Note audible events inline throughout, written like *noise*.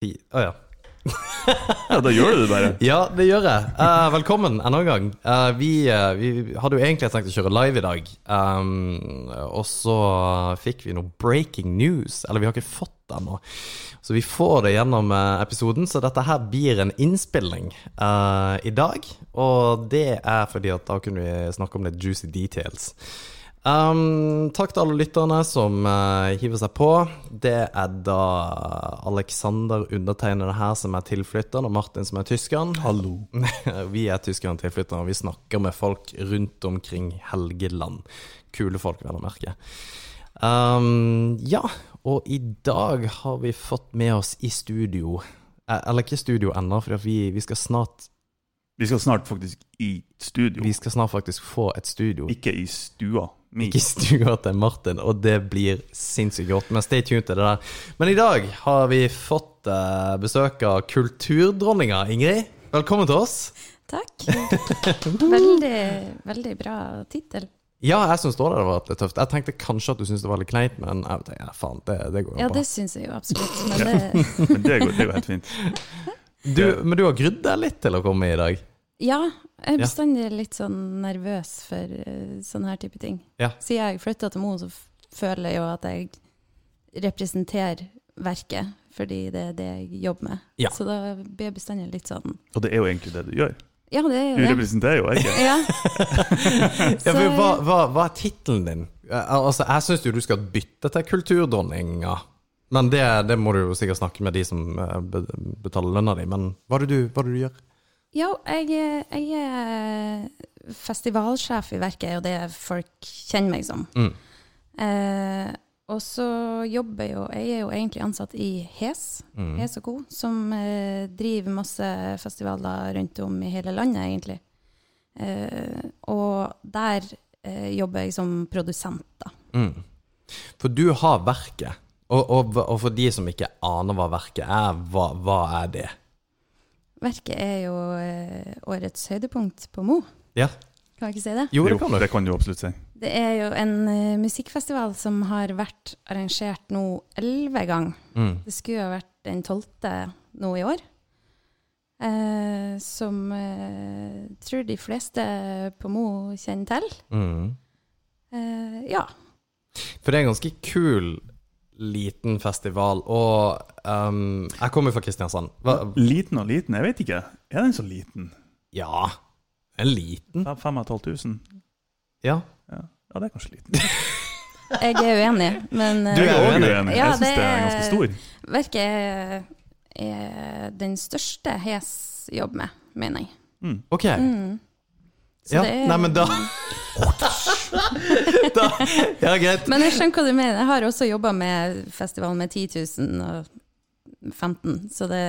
I- oh, ja. Ja, da gjør du det bare. *laughs* Ja, det gjør jeg. Uh, velkommen enda en gang. Uh, vi, uh, vi hadde jo egentlig tenkt å kjøre live i dag, um, og så fikk vi noe breaking news. Eller vi har ikke fått det ennå. Så vi får det gjennom episoden, så dette her blir en innspilling i dag. Og det er fordi at da kunne vi snakke om litt juicy details. Um, takk til alle lytterne som uh, hiver seg på. Det er da Alexander undertegnede her som er tilflytteren, og Martin som er tyskeren. Hallo. *laughs* vi er tyskeren og og vi snakker med folk rundt omkring Helgeland. Kule folk, vel å merke. Um, ja, og i dag har vi fått med oss i studio eh, Eller ikke studio ennå, for vi, vi skal snart Vi skal snart faktisk i studio, Vi skal snart faktisk få et studio. ikke i stua mi. Ikke stua til Martin, og det blir sinnssykt godt. Men stay tuned til det der. Men i dag har vi fått eh, besøk av kulturdronninga Ingrid. Velkommen til oss. Takk. *laughs* Veldig, veldig bra tittel. Ja, jeg syns det hadde litt tøft. Jeg tenkte kanskje at du syntes det var litt kleint, men jeg tenkte, ja, faen, det, det går jo Ja, bra. det syns jeg jo absolutt. Men *laughs* det, Men det går, det går helt fint. Du, men du har grudd deg litt til å komme i dag. Ja, jeg er bestandig litt sånn nervøs for eh, sånne her type ting. Ja. Siden jeg flytta til Mo, så føler jeg jo at jeg representerer verket, fordi det er det jeg jobber med. Ja. Så da blir jeg bestandig litt sånn Og det er jo egentlig det du gjør. Ja, det er Du jo det. representerer jo ikke. Ja. *laughs* Ja, for hva, hva, hva er tittelen din? Altså, Jeg syns jo du skal bytte til kulturdronninga. Men det, det må du jo sikkert snakke med de som eh, betaler lønna di. Men hva er det du, hva er det du gjør? Ja, jeg, jeg er festivalsjef i verket, og det folk kjenner meg som. Mm. Eh, og så jobber jeg jo Jeg er jo egentlig ansatt i HES, Mm. HES og Co., som eh, driver masse festivaler rundt om i hele landet, egentlig. Eh, og der eh, jobber jeg som produsent, da. Mm. For du har verket. Og, og, og for de som ikke aner hva verket er, hva, hva er det? Verket er jo eh, årets høydepunkt på Mo, Ja. kan jeg ikke si det? Jo, det kan du. det kan du absolutt si. Det er jo en eh, musikkfestival som har vært arrangert nå elleve ganger. Mm. Det skulle ha vært den tolvte nå i år. Eh, som eh, tror de fleste på Mo kjenner til. Mm. Eh, ja. For det er en ganske kul liten festival, og um, Jeg kommer fra Kristiansand. Hva, Liten og liten, jeg vet ikke. Er den så liten? ja, en liten? Fem- 5500? Ja. Ja. ja, det er kanskje liten. *laughs* Jeg er uenig, men Du eh, er òg også uenig? uenig. Ja, Jeg syns det det er ganske stor. verket er, er den største Hes jobber med, mener jeg. Mm. Ok. Mm. Så Ja, det er- nei, men da *laughs* *laughs* *laughs* Da Ja, greit. Men jeg skjønner hva du mener. Jeg har også jobba med festivalen med 10 000 og 15, så det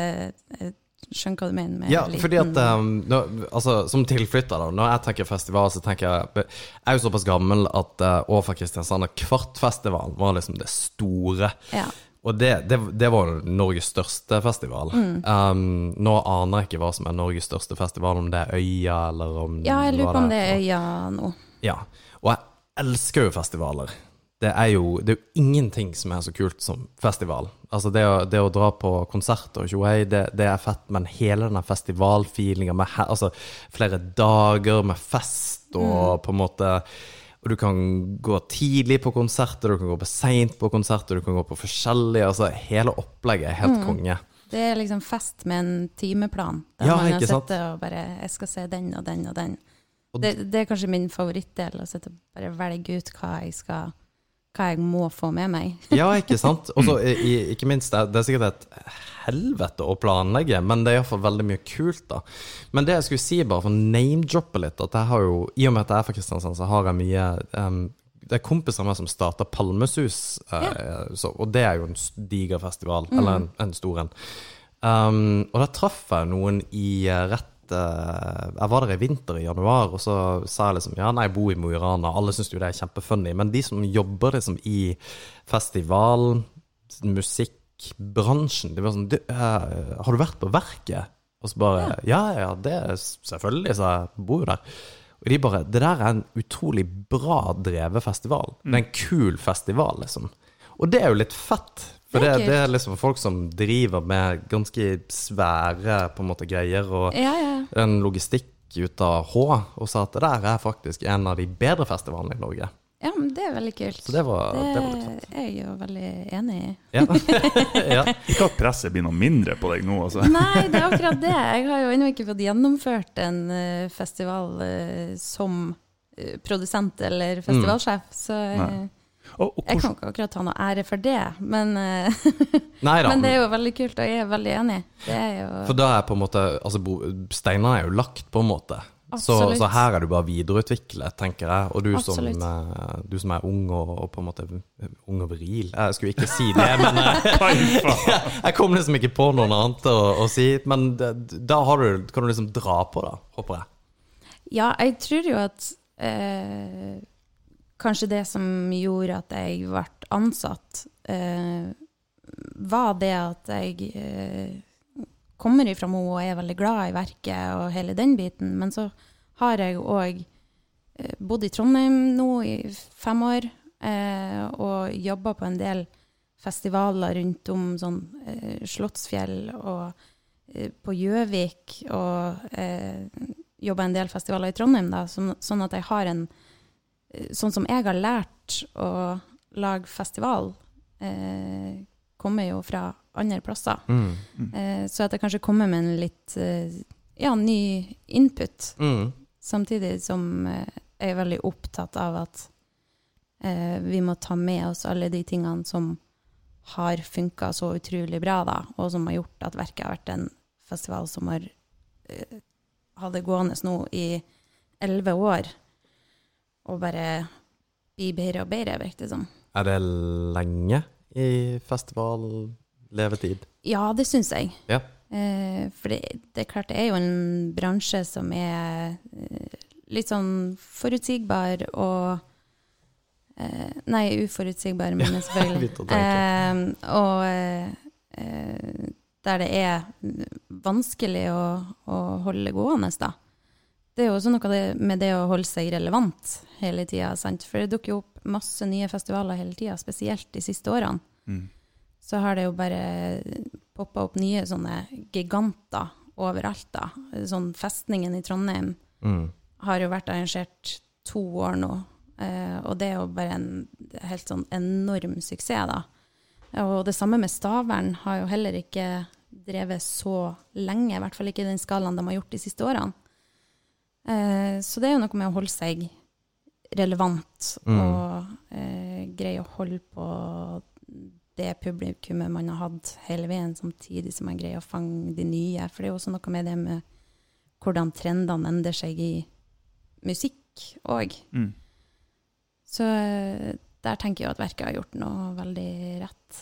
jeg skjønner hva du mener med Ja, liten. fordi at um, nå, altså, Som tilflytter, da, når jeg tenker festival, så tenker jeg Jeg er jo såpass gammel at uh, år Kristiansand og Kvartfestivalen var liksom det store. Ja. Og det, det, det var Norges største festival. Mm. Um, nå aner jeg ikke hva som er Norges største festival, om det er Øya eller om ja, jeg lurer på om det er Øya nå. Ja. Og jeg elsker jo festivaler. Det er jo, det er jo ingenting som er så kult som festival. Altså det å, det å dra på konserter og tjohei, det, det er fett, men hele denne festivalfeelinga med altså flere dager med fest og på en måte Og du kan gå tidlig på konserter, du kan gå på seint på konserter, du kan gå på forskjellige Altså hele opplegget er helt konge. Det er liksom fest med en timeplan, der Ja, man har sittet og bare Jeg skal se den og den og den. Det, det er kanskje min favorittdel, å og bare velge ut hva jeg skal Hva jeg må få med meg. *laughs* Ja, ikke sant? Og ikke minst, det er- er sikkert et helvete å planlegge, men det er iallfall veldig mye kult, da. Men det jeg skulle si, bare for å name-droppe litt, at jeg har jo, i og med at jeg er fra Kristiansand, så har jeg mye um, Det er kompiser av meg som starta Palmesus, ja. så, og det er jo en diger festival, eller en, en stor en. Um, og da traff jeg noen i eh, rett eh, Jeg var der i vinter, i januar, og så sa jeg liksom Ja, nei, jeg bor i Mo i Rana. Alle syns jo det er kjempefunny. Men de som jobber liksom i festival, musikkbransjen, de var sånn du, uh, Har du vært på Verket? Og så bare Ja, ja, det er selvfølgelig, så jeg. Bor jo der. Og de bare Det der er en utrolig bra drevet festival. Det er en kul festival, liksom. Og det er jo litt fett, For Det det, er liksom folk som driver med ganske svære på en måte greier, og Ja, ja. en logistikk ut av H, og sa at det der er faktisk en av de bedre festivalene i Norge. Ja, men det er veldig kult. Så det var, det var litt det er jeg jo veldig enig i. Ja. *laughs* ja. Ikke at presset blir noe mindre på deg nå, altså. Nei, det er akkurat det. Jeg har jo ennå ikke fått gjennomført en eh, festival eh, som eh, produsent eller festivalsjef, så Nei. Og, og jeg kan ikke akkurat ta noe ære for det. Men, eh, *laughs* Nei da. men det er jo veldig kult, og jeg er veldig enig. Det er jo For da er på en måte Altså, steinene er jo lagt, på en måte. Så, så her er du bare videreutviklet, tenker jeg. Og du som, eh, du som er ung og, og på en måte ung og viril Jeg skulle ikke si det, men *laughs* jeg, *laughs* jeg kom liksom ikke på noe annet å, å si. Men da har du, kan du liksom dra på, da, håper jeg. Ja, jeg tror jo at eh, kanskje det som gjorde at jeg ble ansatt, eh, var det at jeg eh, kommer ifra Mo og er veldig glad i verket og hele den biten. Men så har jeg òg eh, bodd i Trondheim nå i fem år eh, og jobba på en del festivaler rundt om sånn eh, Slottsfjell og på Gjøvik og eh, jobba en del festivaler i Trondheim, da, som, sånn at jeg har en Sånn som jeg har lært å lage festival, eh, kommer jo fra andre plasser. Mm. Eh, så at jeg kanskje kommer med en litt eh, ja, ny input, Mm. samtidig som eh, jeg er veldig opptatt av at eh, vi må ta med oss alle de tingene som har funka så utrolig bra, da, og som har gjort at verket har vært en festival som har eh, hatt det gående nå i elleve år, og bare bli bedre og bedre, virker det som. Er det lenge i festivallevetid? Ja, det syns jeg. Ja. Eh, for det, det er klart det er jo en bransje som er eh, litt sånn forutsigbar og eh, Nei, uforutsigbar, men *laughs* selvfølgelig. Å tenke. Eh, og eh, eh, der det er vanskelig å, å holde gående, da. Det er jo også noe med det å holde seg relevant hele tida. For det dukker jo opp masse nye festivaler hele tida, spesielt de siste årene Mm. så har det jo bare poppa opp nye sånne giganter overalt, da. Sånn Festningen i Trondheim Mm. har jo vært arrangert to år nå, eh, og det er jo bare en helt sånn enorm suksess, da. Og det samme med Stavern har jo heller ikke drevet så lenge, i hvert fall ikke i den skalaen de har gjort de siste årene. Eh, så det er jo noe med å holde seg relevant Mm. og eh, greie å holde på det publikummet man har hatt hele veien, samtidig som man greier å fange de nye. For det er jo også noe med det med hvordan trendene endrer seg i musikk òg. Mm. Så eh, der tenker jeg at verket har gjort noe veldig rett.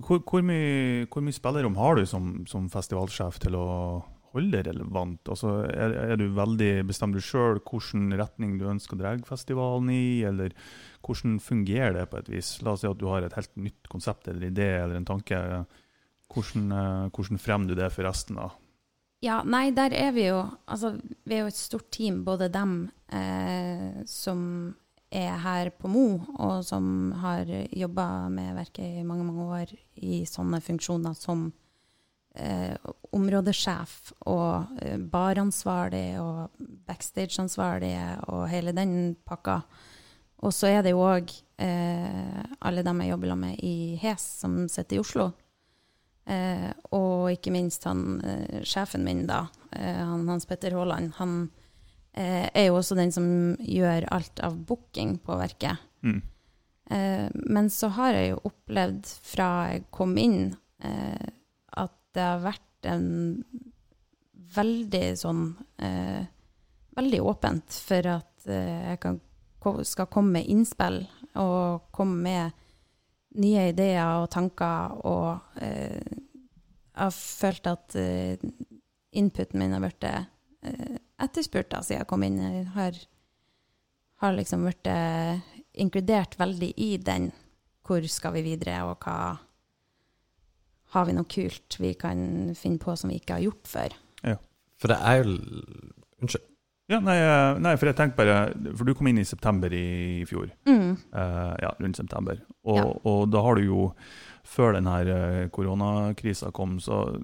Hvor, hvor, mye, hvor mye spillerom har du som, som festivalsjef til å holde relevant? Altså, er, er du veldig bestemmer du sjøl hvilken retning du ønsker å dra festivalen i, eller hvordan fungerer det på et vis? La oss si at du har et helt nytt konsept eller idé eller en tanke. Hvordan, eh, hvordan fremmer du det for resten? da? Ja, nei, der er vi jo Altså, vi er jo et stort team, både dem eh, som er her på Mo, og som har jobba med verket i mange, mange år i sånne funksjoner som eh, områdesjef og eh, baransvarlig og backstageansvarlig og hele den pakka. Og så er det jo òg eh, alle dem jeg jobber med i HES, som sitter i Oslo. Eh, og ikke minst han eh, sjefen min, da, eh, han, Hans Petter Haaland, han eh, er jo også den som gjør alt av booking på verket. Mm. Eh, men så har jeg jo opplevd fra jeg kom inn, eh, at det har vært en veldig sånn eh, Veldig åpent for at eh, jeg kan, skal komme med innspill og komme med nye ideer og tanker. Og eh, jeg har følt at eh, inputen min har blitt eh, etterspurt da, siden jeg kom inn. Jeg har, har liksom blitt eh, inkludert veldig i den. Hvor skal vi videre, og hva har vi noe kult vi kan finne på som vi ikke har gjort før? Ja. For det er jo Unnskyld. Ja, nei, eh, nei, for jeg tenkte bare For du kom inn i september i fjor. Mm. Uh, ja, rundt september. Og, Ja. og da har du jo før denne koronakrisa kom, så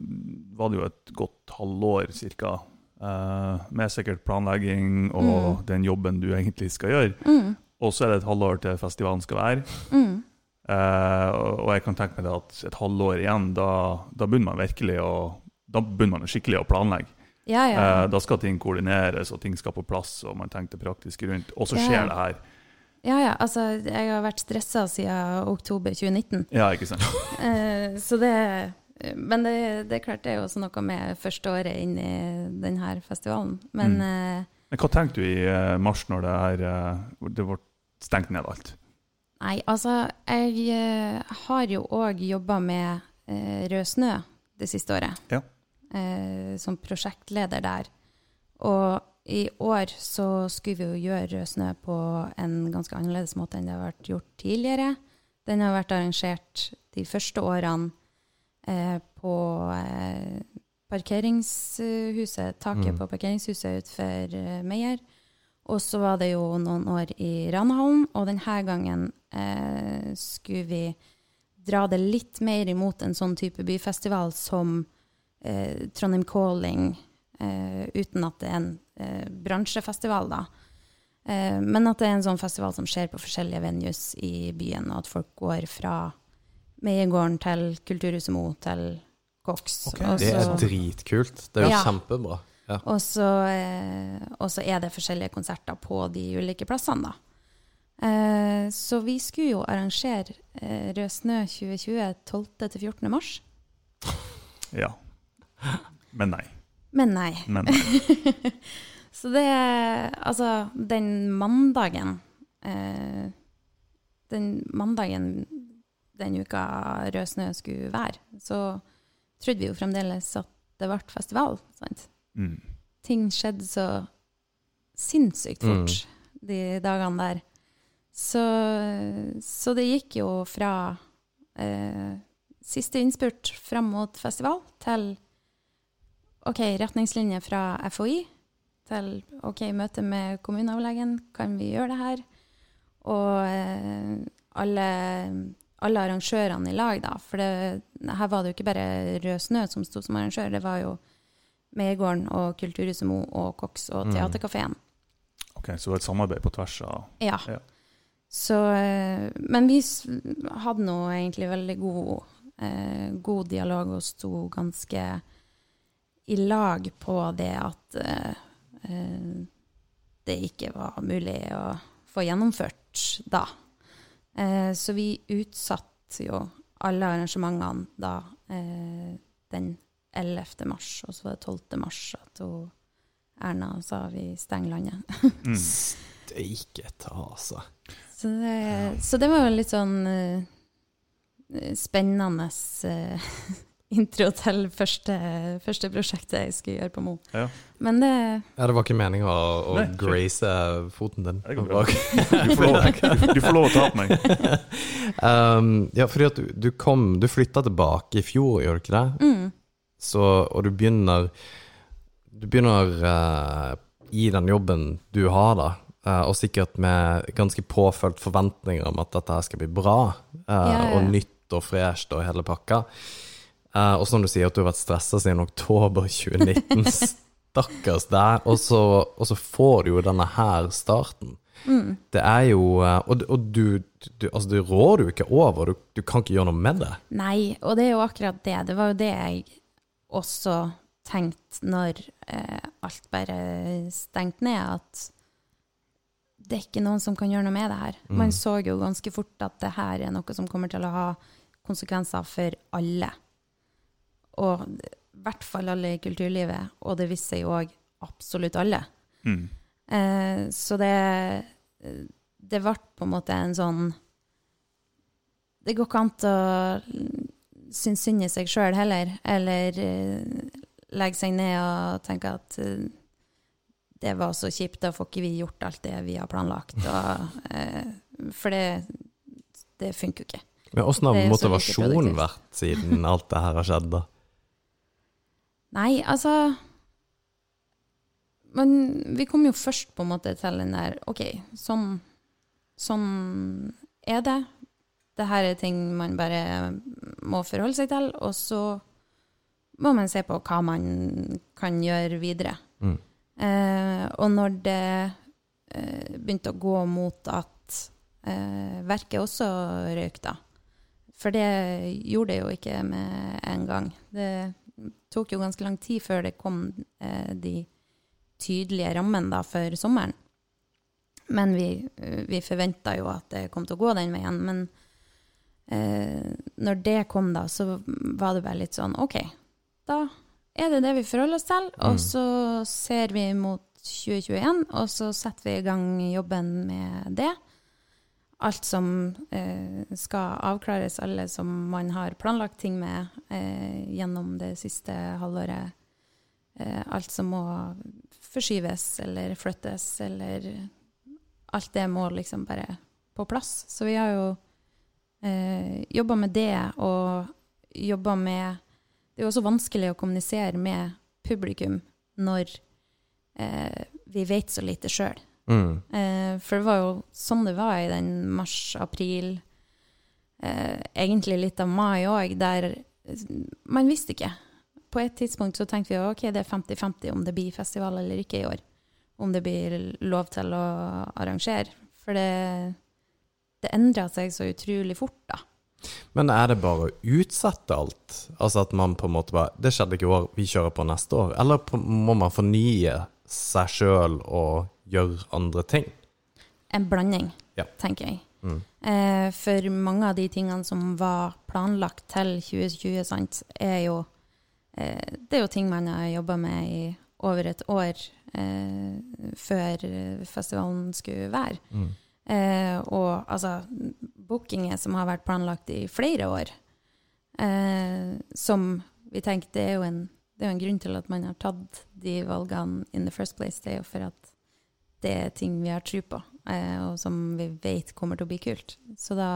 var det jo et godt halvår cirka, Uh, med sikkert planlegging og Mm. den jobben du egentlig skal gjøre. Mm. Og så er det et halvår til festivalen skal være. Mm. Eh, og jeg kan tenke meg at et halvår igjen, da, da begynner man virkelig å da begynner man skikkelig å planlegge. Ja, ja. Uh, da skal ting koordineres, og ting skal på plass, og man tenker det praktiske rundt. Og så Ja. skjer det her. ja, ja. Altså, jeg har vært stressa siden oktober 2019. Ja, ikke sant? uh, *laughs* så det Men det, det er klart det er jo også noe med første året inn i denne festivalen. Men Mm. Men hva tenkte du i mars, når det, her, det ble stengt ned alt? Nei, altså, jeg eh, har jo òg jobba med eh, Rød snø det siste året. Ja. Eh, som prosjektleder der. Og i år så skulle vi jo gjøre Rød snø på en ganske annerledes måte enn det har vært gjort tidligere. Den har vært arrangert de første årene eh, på eh, parkeringshuset, taket Mm. på parkeringshuset utenfor eh, Meyer. Og så var det jo noen år i Ranahallen, og denne gangen eh, skulle vi dra det litt mer imot en sånn type byfestival som eh, Trondheim Calling, eh, uten at det er en eh, bransjefestival, da. Eh, men at det er en sånn festival som skjer på forskjellige venues i byen, og at folk går fra Meiegården til Kulturhuset Mo til Koks. Okay, Det er dritkult. Det er jo Ja. kjempebra. Ja. og så, eh, og så er det forskjellige konserter på de ulike plassene, da. Eh, så vi skulle jo arrangere eh, Rød snø 2020 12.-14. mars. *laughs* Ja. Men nei. Men nei. Men nei. *laughs* Så det Altså, den mandagen eh, Den mandagen den uka Rød snø skulle være, så trodde vi jo fremdeles at det ble festival. sant? Mm. ting skjedde så sinnssykt fort de dagene der. Så, så det gikk jo fra eh, siste innspurt fram mot festival til OK, retningslinjer fra FHI til OK, møte med kommuneoverlegen, kan vi gjøre det her? Og eh, alle, alle arrangørene i lag, da. For det, her var det jo ikke bare Rød Snø som sto som arrangør, det var jo Meiergården og Kulturhuset Mo og Koks og Mm. Theatercaféen. Ok, Så et samarbeid på tvers av Ja. Ja. Så eh, Men vi hadde nå egentlig veldig god, eh, god dialog og sto ganske i lag på det at eh, eh, det ikke var mulig å få gjennomført da. Eh, så vi utsatte jo alle arrangementene da eh, den 11. mars, og så var det 12. mars at hun, Erna sa vi stenger landet. mm. *laughs* Steike ta, altså. Så det, så det var jo litt sånn uh, spennende uh, *laughs* intro til første, første prosjektet jeg skulle gjøre på Mo. Ja. Men det Ja, det var ikke meninga å, å Nei, grace foten din. Du får lov, du, du får lov å ta på meg. *laughs* um, ja, fordi at du, du kom Du flytta tilbake i fjor, gjør du ikke det? mm, Så, og du begynner Du begynner uh, i den jobben du har, da, uh, og sikkert med ganske påfølt forventninger om at dette her skal bli bra, uh, Ja, ja, og nytt og fresht og hele pakka. Og som du sier, at du har vært stressa siden oktober *laughs* 2019. Stakkars deg. Og så, og så får du jo denne her starten. mm. Det er jo Og, og du, du Altså, det rår du ikke over. Du, du kan ikke gjøre noe med det. Nei, og det er jo akkurat det. Det var jo det jeg også tenkt når eh, alt bare stengte ned, at det er ikke noen som kan gjøre noe med det her. Mm. Man så jo ganske fort at det her er noe som kommer til å ha konsekvenser for alle. Og i hvert fall alle i kulturlivet, og det viste seg jo òg absolutt alle. Mm. Eh, så det Det ble på en måte en sånn Det går ikke an å synes synd i seg sjøl heller, eller uh, legge seg ned og tenke at uh, det var så kjipt, da får ikke vi gjort alt det vi har planlagt. Og, uh, for det, det funker jo ikke. Men åssen har motivasjonen vært siden alt det her har skjedd, da? Nei, altså Men vi kom jo først på en måte til den der OK, sånn, sånn er det. Det her er ting man bare må forholde seg til, og så må man se på hva man kan gjøre videre. Mm. Eh, og når det eh, begynte å gå mot at eh, verket også røyk, da For det gjorde det jo ikke med en gang. Det tok jo ganske lang tid før det kom eh, de tydelige rammene da for sommeren. Men vi, vi forventa jo at det kom til å gå den veien. Men eh, når det kom, da, så var det bare litt sånn OK, da er det det vi forholder oss til. Og så ser vi mot 2021, og så setter vi i gang jobben med det. Alt som eh, skal avklares, alle som man har planlagt ting med eh, gjennom det siste halvåret. Eh, alt som må forskyves eller flyttes, eller Alt det må liksom bare på plass. Så vi har jo eh, jobba med det, og jobba med det er jo også vanskelig å kommunisere med publikum når eh, vi vet så lite sjøl. Mm. Eh, for det var jo sånn det var i den mars-april, eh, egentlig litt av mai òg, der man visste ikke. På et tidspunkt så tenkte vi ok, det er 50-50 om det blir festival eller ikke i år. Om det blir lov til å arrangere. For det, det endrer seg så utrolig fort, da. Men er det bare å utsette alt? Altså at man på en måte bare Det skjedde ikke i år, vi kjører på neste år. Eller må man fornye seg sjøl og gjøre andre ting? En blanding, Ja. tenker jeg. Mm. Eh, for mange av de tingene som var planlagt til 2020, sant, er jo eh, Det er jo ting man har jobba med i over et år eh, før festivalen skulle være. Mm. Eh, og altså bookinger som har vært planlagt i flere år. Eh, som vi tenker det er, jo en, det er jo en grunn til at man har tatt de valgene in the first place. Det er jo for at det er ting vi har tro på, eh, og som vi vet kommer til å bli kult. Så da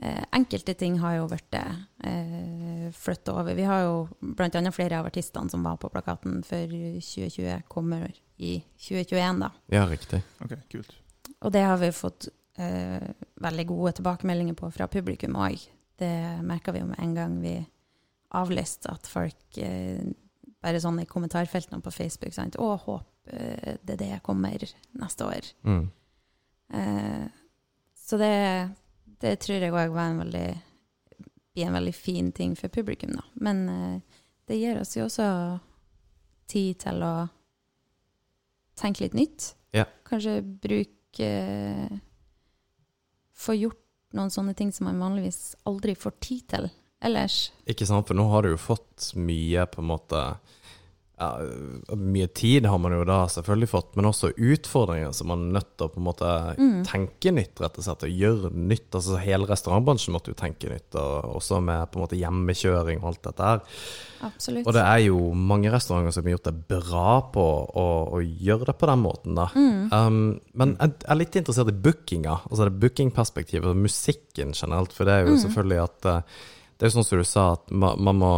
eh, Enkelte ting har jo blitt eh, flytta over. Vi har jo bl.a. flere av artistene som var på plakaten for 2020, kommer i 2021, da. Ja, riktig. Ok, kult. Og det har vi fått eh, veldig gode tilbakemeldinger på fra publikum òg. Det merka vi jo med en gang vi avlyste, at folk eh, bare sånn i kommentarfeltene på Facebook sant? 'Å, håp eh, det det kommer neste år'. Mm. Eh, så det, det tror jeg òg var en veldig blir en veldig fin ting for publikum, da. Men eh, det gir oss jo også tid til å tenke litt nytt. Ja. Kanskje bruke Få gjort noen sånne ting som man vanligvis aldri får tid til ellers. Ikke sant, for nå har du jo fått mye på en måte ja, Mye tid har man jo da selvfølgelig fått, men også utfordringer som man er nødt til å på en måte tenke nytt, rett og slett, og gjøre nytt. Altså Hele restaurantbransjen måtte jo tenke nytt, og også med på en måte hjemmekjøring og alt dette her. Absolutt. Og det er jo mange restauranter som har gjort det bra på å, å gjøre det på den måten, da. Um, men jeg er litt interessert i bookinga, altså det bookingperspektivet, og musikken generelt, for det er jo selvfølgelig at eh, Det er jo sånn som du sa, at man, man må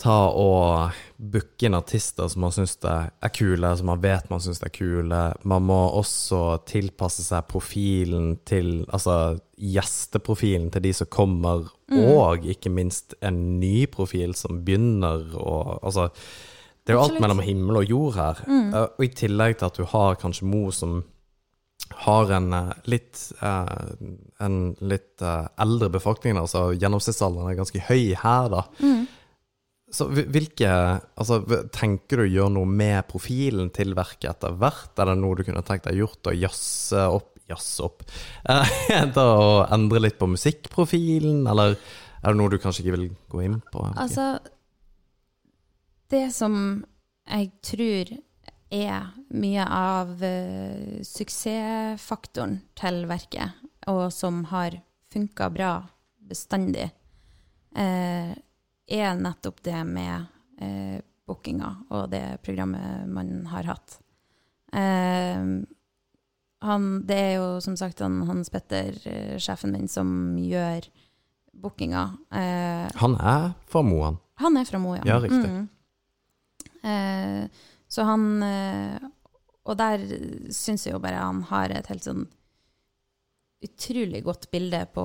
ta og booke inn artister som man syns er kule, som man vet man syns er kule. Man må også tilpasse seg profilen til Altså gjesteprofilen til de som kommer, og ikke minst en ny profil som begynner å Altså, det er jo alt Absolutt. mellom himmel og jord her. Mm. Og i tillegg til at du har kanskje Mo som har en eh, litt, eh, en litt eh, eldre befolkning, altså gjennomsnittsalderen er ganske høy her, da. Så hvilke Altså, tenker du å gjøre noe med profilen til verket etter hvert? Er det noe du kunne tenkt deg gjort, å jazze opp Jazze opp eh, *laughs* Da å endre litt på musikkprofilen, eller er det noe du kanskje ikke vil gå inn på? Altså, det som jeg tror er mye av uh, suksessfaktoren til verket, og som har funka bra bestandig, eh, er nettopp det med eh, bookinga og det programmet man har hatt. Eh, han, det er jo som sagt han, Hans Petter, eh, sjefen min, som gjør bookinga. Eh, Han er fra Moan. han er fra Mo, ja. Ja, riktig. Mm. Eh, så han eh, Og der syns jeg jo bare han har et helt sånn utrolig godt bilde på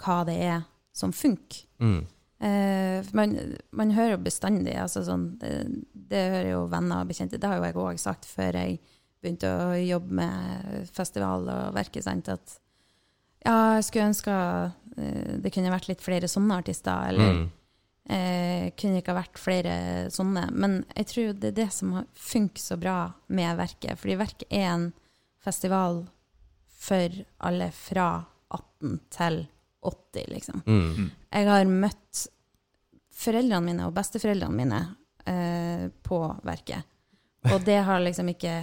hva det er som funker. Mm. Eh, man, man hører jo bestandig altså sånn, det, det hører jo venner og bekjente, det har jo jeg òg sagt før jeg begynte å jobbe med festival og verket. sant, at ja, jeg skulle ønske eh, det kunne vært litt flere sånne artister, eller Mm. eh, kunne ikke ha vært flere sånne. Men jeg tror det er det som har- funker så bra med Verket, fordi Verket er en festival for alle fra 18 til 80, liksom. Mm. Jeg har møtt foreldrene mine og besteforeldrene mine eh, på verket. Og det har liksom ikke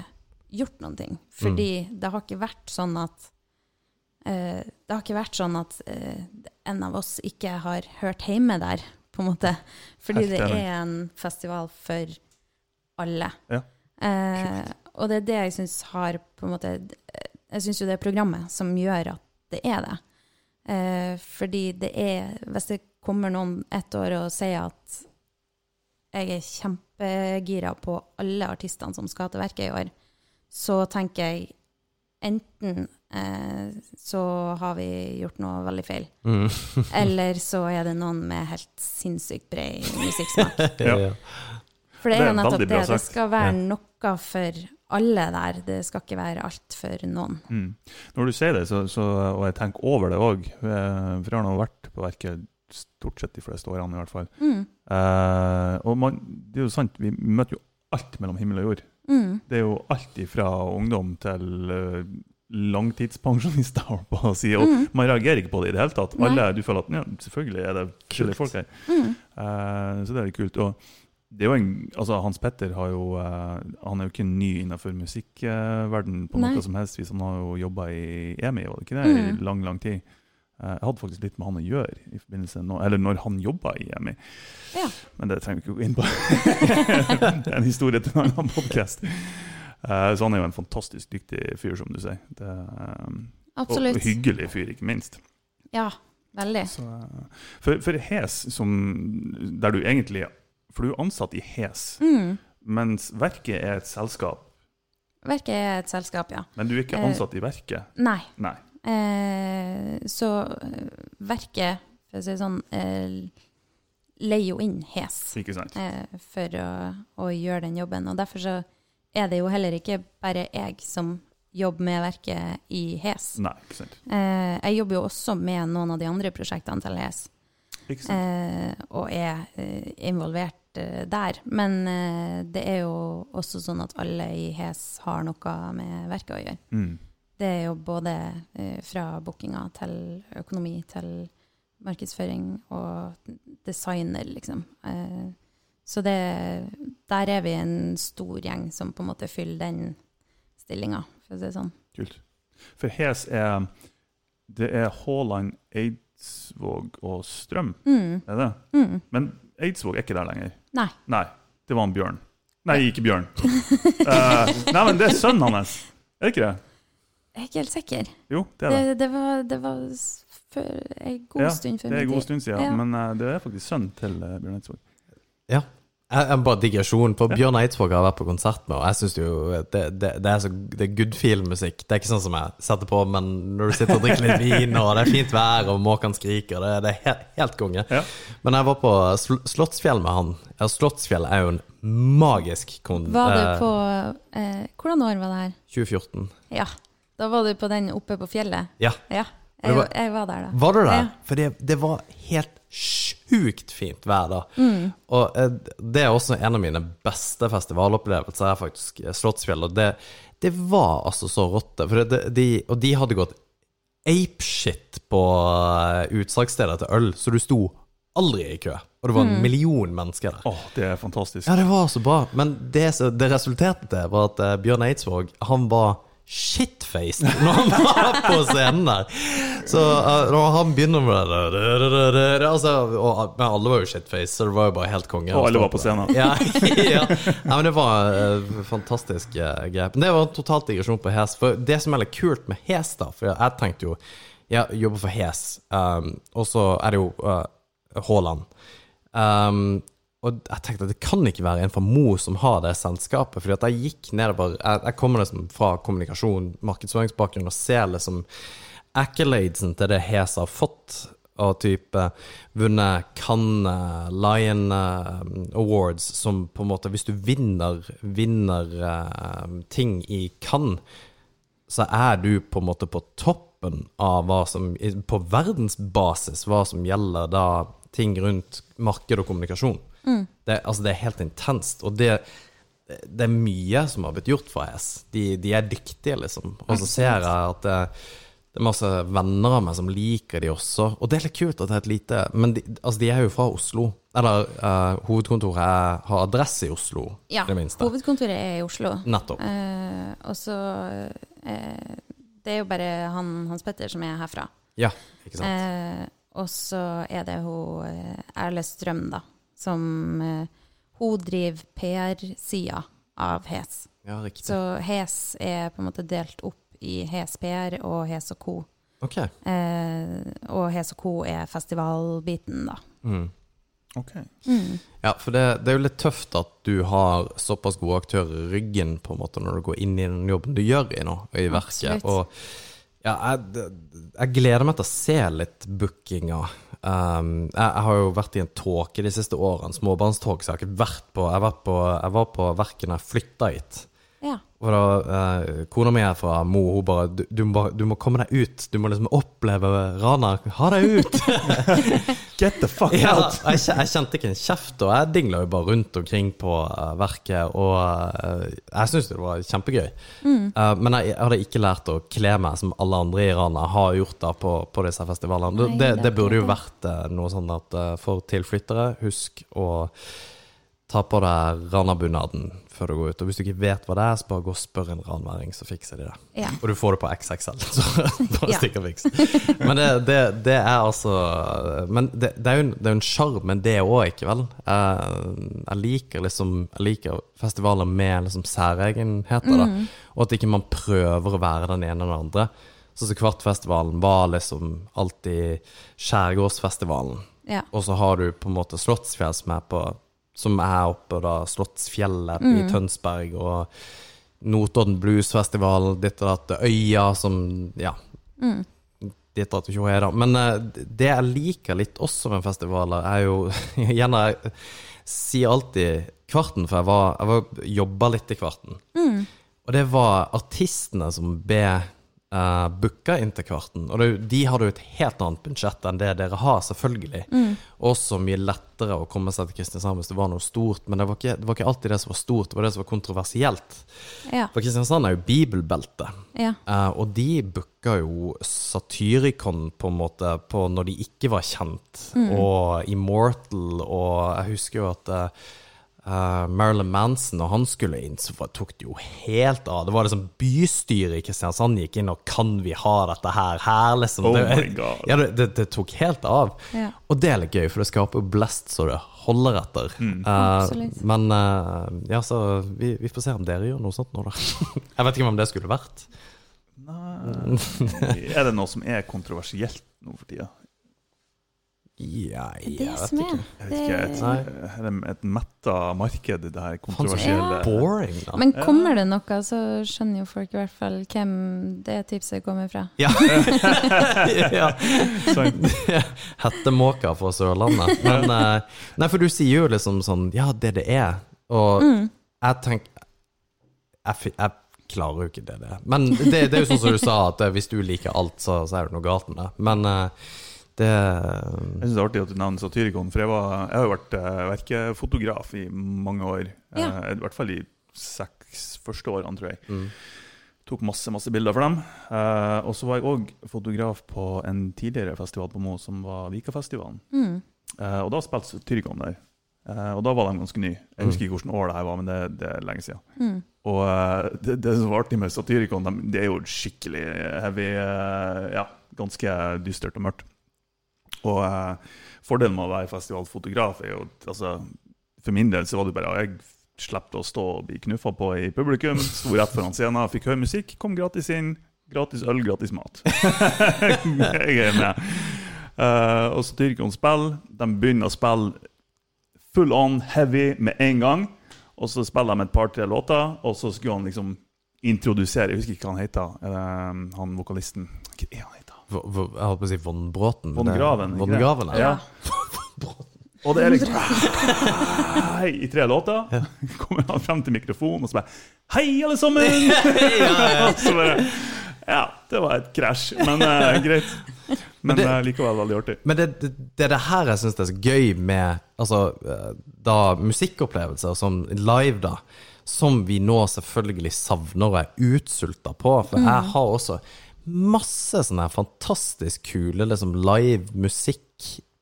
gjort noen ting. Fordi det har ikke vært sånn at eh, Det har ikke vært sånn at eh, en av oss ikke har hørt hjemme der, på en måte. Fordi det er en festival for alle. Ja. Eh, og det er det jeg syns har på en måte Jeg syns jo det er programmet som gjør at det er det. Eh, fordi det er Hvis det kommer noen et år og sier at jeg er kjempegira på alle artistene som skal til verket i år, så tenker jeg enten eh, så har vi gjort noe veldig feil, Mm. *laughs* eller så er det noen med helt sinnssykt bred musikksmak. *laughs* Ja. For det er er jo nettopp det. Det skal være Ja. noe for alle der. Det skal ikke være alt for noen. Mm. Når du sier det, så, så, og jeg tenker over det òg, for jeg har nå vært på verket stort sett de fleste årene i hvert fall. Mm. Eh, og man, det er jo sant, vi møter jo alt mellom himmel og jord. Mm. Det er jo alt fra ungdom til eh, langtidspensjonister, *laughs* holdt på å si. Og Mm. man reagerer ikke på det i det hele tatt. Alle, du føler at ja, selvfølgelig er det kule folk her. Mm. Eh, så det er litt kult. Og en, altså Hans Petter har jo, eh, han er jo ikke ny innenfor musikkverden på Nei. noe som helst. Han har jo jobba i EMI, var det ikke det? Mm. I lang, lang tid. Eh, jeg hadde faktisk litt med han å gjøre, i forbindelse nå, eller når han jobba i EMI. Ja. Men det trenger vi ikke gå inn på. *laughs* det er en historie til en annen podkast. så han er jo en fantastisk dyktig fyr, som du sier. Det, Absolutt. og hyggelig fyr, ikke minst. Ja, veldig. Så, eh, for, for Hes, som, der du egentlig For du er ansatt i Hes, Mm. mens Verket er et selskap. Verket er et selskap, ja. Men du er ikke Eh, ansatt i Verket? Nei. Nei. Eh, så eh, verket, for å si det sånn, eh, leier jo inn Hes eh, for å, å gjøre den jobben. Og derfor så er det jo heller ikke bare jeg som jobber med verket i Hes. Nei, ikke sant. Jeg jobber jo også med noen av de andre prosjektene til Hes, eh, og er eh, involvert eh, der. Men eh, det er jo også sånn at alle i Hes har noe med verket å gjøre. Mm. Det er jo både eh, fra bookinga til økonomi til markedsføring og designer, liksom. Så det, der er vi en stor gjeng som på en måte fyller den stillinga, for å si det sånn. Kult. For Hes er Det er Haaland, Eidsvåg og Strøm, Mm, er det? mm. Men Eidsvåg er ikke der lenger. Nei. Nei, det var en Bjørn. Nei, ikke Bjørn. uh, nei, men det er sønnen hans. Er det ikke det? Jeg er ikke helt sikker. Jo, det er det. Det, det var, det var før, en god Ja, stund før Det er en god stund siden, Ja. men uh, det er faktisk sønnen til uh, Bjørn Eidsvåg. Ja. Jeg, bare digresjon. For Bjørn Eidsvåg har jeg vært på konsert med, og jeg syns jo det, det, det er så Det er good feel-musikk. Det er ikke sånn som jeg setter på, men når du sitter og drikker litt vin, og det er fint vær, og måkene skriker, det, det er helt, helt konge. Ja. Men jeg var på Sl Slottsfjell med han. Ja, Slottsfjell er jo en magisk kon... Var du eh, på eh, Hvordan år var det her? 2014. Ja. Da var du på den oppe på fjellet? Ja. Ja. Jeg, var- jeg var der, da. Var du der? Ja. For det, det var helt sjukt fint vær da. Mm. Og eh, det er også en av mine beste festivalopplevelser, er faktisk eh, Slottsfjell. Og det, det var altså så rått. For det, de, og de hadde gått apeshit på utsalgssteder til øl, så du sto aldri i kø. Og det var Mm. en million mennesker der. Åh, det er fantastisk. Ja, det var så bra. Men det, det resulterte til, var at eh, Bjørn Eidsvåg, han var shitfaced når han var på scenen der. Så eh, når han begynner med det, altså, og, Men alle var jo shitfaced, så det var jo bare helt konge. Og alle var på scenen. Ja, *laughs* ja. ja men det var uh, fantastisk uh, grep. Men det var en totalt digresjon på Hes. For det som er litt kult med Hes, da For jeg tenkte jo Jeg jobber for Hes, um, og så er det jo uh, Um, og jeg tenkte at det kan ikke være en fra Mo som har det selskapet. Fordi at jeg gikk nedover Jeg, jeg kommer liksom fra kommunikasjon, markedsføringsbakgrunn, og ser liksom accoladesen til det Hes har fått. og type vunnet Cannes Lion eh, Awards, som på en måte Hvis du vinner, vinner eh, ting i Cannes, så er du på en måte på toppen av hva som På verdensbasis, hva som gjelder da ting rundt marked og kommunikasjon. Det, altså, det er helt intenst. Og det, det er mye som har blitt gjort for AS. De, de er dyktige, liksom. Og så ser jeg at det, det er masse venner av meg som liker de også. Og det er litt kult at det er et lite Men de, altså, de er jo fra Oslo. Eller uh, hovedkontoret er, har adresse i Oslo, Ja, i det minste. hovedkontoret er i Oslo. Nettopp. Uh, og så uh, Det er jo bare han, Hans Petter som er herfra. Ja, ikke sant. Eh, og så er det hun eh, Erle Strøm, da, som eh, Hun driver PR-sida av HES. Ja, riktig. Så HES er på en måte delt opp i HES PR og HES og Co. Okay. Eh, og HES og Co er festivalbiten, da. Mm. Ok. Ja, for det, det er jo litt tøft at du har såpass gode aktører i ryggen på en måte når du går inn i den jobben du gjør i nå, i verket. Absolutt. Og ja, jeg, jeg gleder meg til å se litt bookinga. Um, jeg, jeg har jo vært i en tåke de siste årene, småbarnståke. så jeg har ikke vært på Jeg, var på, jeg var på verken jeg flytta hit. Ja. Og da, eh, Kona mi er fra Mo, hun bare du, du, må du må komme deg ut. Du må liksom oppleve Rana. Ha deg ut! *laughs* Get the fuck Ja, out! jeg, jeg kjente ikke en kjeft, og jeg dingla jo bare rundt omkring på uh, verket. Og uh, jeg syntes det var kjempegøy. Eh, men jeg, jeg hadde ikke lært å kle meg som alle andre i Rana har gjort da på, på disse festivalene. Nei, det, det det, burde jo vært noe sånn at for tilflyttere, husk å ta på deg Rana-bunaden før du går ut. Og hvis du ikke vet hva det er, så bare gå og spør en ranværing, så fikser de det. Ja. Og du får det på XXL, *laughs* så bare stikk og fiks. Men det, det, det er altså Men det, det er jo en, er en sjarm men det òg, ikke vel? Jeg, jeg liker liksom Jeg liker festivaler med liksom særegenheter, da. Og at ikke man prøver å være den ene eller den andre. Sånn som Kvartfestivalen var liksom alltid Skjærgårdsfestivalen. Ja. Og så har du på en måte Slottsfjell som er på Som er oppe da Slottsfjellet i Tønsberg, og Notodden Bluesfestival, ditt og datt, Øya som Ja. Ditt og datt ikke er da. Men uh, det jeg liker litt også med festivaler, er jo *laughs* Gjerne jeg sier alltid Kvarten, for jeg var, jeg var jobba litt i Kvarten. Og det var artistene som ble uh, booka inn til Kvarten. Og det, de hadde jo et helt annet budsjett enn det dere har, selvfølgelig. Også mye lettere å komme seg til Kristiansand hvis det var noe stort. Men det var, ikke, det var ikke alltid det som var stort, det var det som var kontroversielt. Ja. For Kristiansand er jo bibelbeltet. ja. Uh, og de booka jo Satyricon på en måte på når de ikke var kjent, og Immortal, og jeg husker jo at eh, eh, Marilyn Manson, når han skulle inn, så tok det jo helt av. Det var liksom bystyret i Kristiansand gikk inn og 'Kan vi ha dette her?' her liksom. Oh det, my God. Ja, det, det, det tok helt av. Ja. Og det er litt gøy, for det skaper blest så det holder etter. Mm. Uh, men uh, ja, så vi, vi får se om dere gjør noe sånt nå, da. *laughs* Jeg vet ikke om det skulle vært. Nei. Er det noe som er kontroversielt nå for tida? Ja, Det jeg det vet ikke. Jeg vet ikke, et, er det et metta marked, det her kontroversielle. Ja. boring, da. Men kommer det noe, så skjønner jo folk i hvert fall hvem det tipset kommer fra. Ja. *laughs* ja. Sant? Hettemåker fra Sørlandet. Men eh, Nei, for du sier jo liksom sånn Ja, det det er. Og jeg tenker jeg, jeg klarer jo ikke det det er. Men det, det er jo sånn som du sa, at eh, hvis du liker alt, så, så er det noe galt med det. Men eh, det Jeg synes det er artig at du nevner Satyricon, for jeg, var, jeg har jo vært eh, verkefotograf i mange år. Ja. Eh, I hvert fall i seks første årene, tror jeg. mm. Tok masse masse bilder for dem. Eh, og så var jeg òg fotograf på en tidligere festival på Mo, som var Vikafestivalen. Mm. Eh, og da spilte Satyricon der. Eh, og da var de ganske nye. Jeg husker ikke hvilket år det her var, men det, det er lenge siden. Mm. Og eh, det, det som var artig med Satyricon, de, det er jo skikkelig heavy eh, Ja, ganske dystert og mørkt. Og eh, fordelen med å være festivalfotograf er jo altså, For min del så var det bare Jeg slapp å stå og bli knuffa på i publikum. Sto rett foran scenen, fikk høre musikk, kom gratis inn. Gratis øl, gratis mat. *laughs* jeg er med. Uh, og Satyricon spiller. De begynner å spille full on heavy med en gang. Og så spiller de et par-tre låter, og så skulle han liksom introdusere Jeg husker ikke hva han heter. uh, han vokalisten Hva er han Jeg holdt på å si Von Bråten. Von Graven, Von? Graven, ja. Ja. Og det er liksom *laughs* Hei, I tre låter *laughs* kommer han frem til mikrofonen og så bare Hei, alle sammen! *laughs* Så bare Ja, det var et krasj, men uh, greit. Men det- eh, likevel veldig artig. Men det, det, det er det her jeg syns er så gøy med altså, eh, da musikkopplevelser som live, da. Som vi nå selvfølgelig savner og er utsulta på. For jeg har også masse sånne her fantastisk kule liksom, live musikk.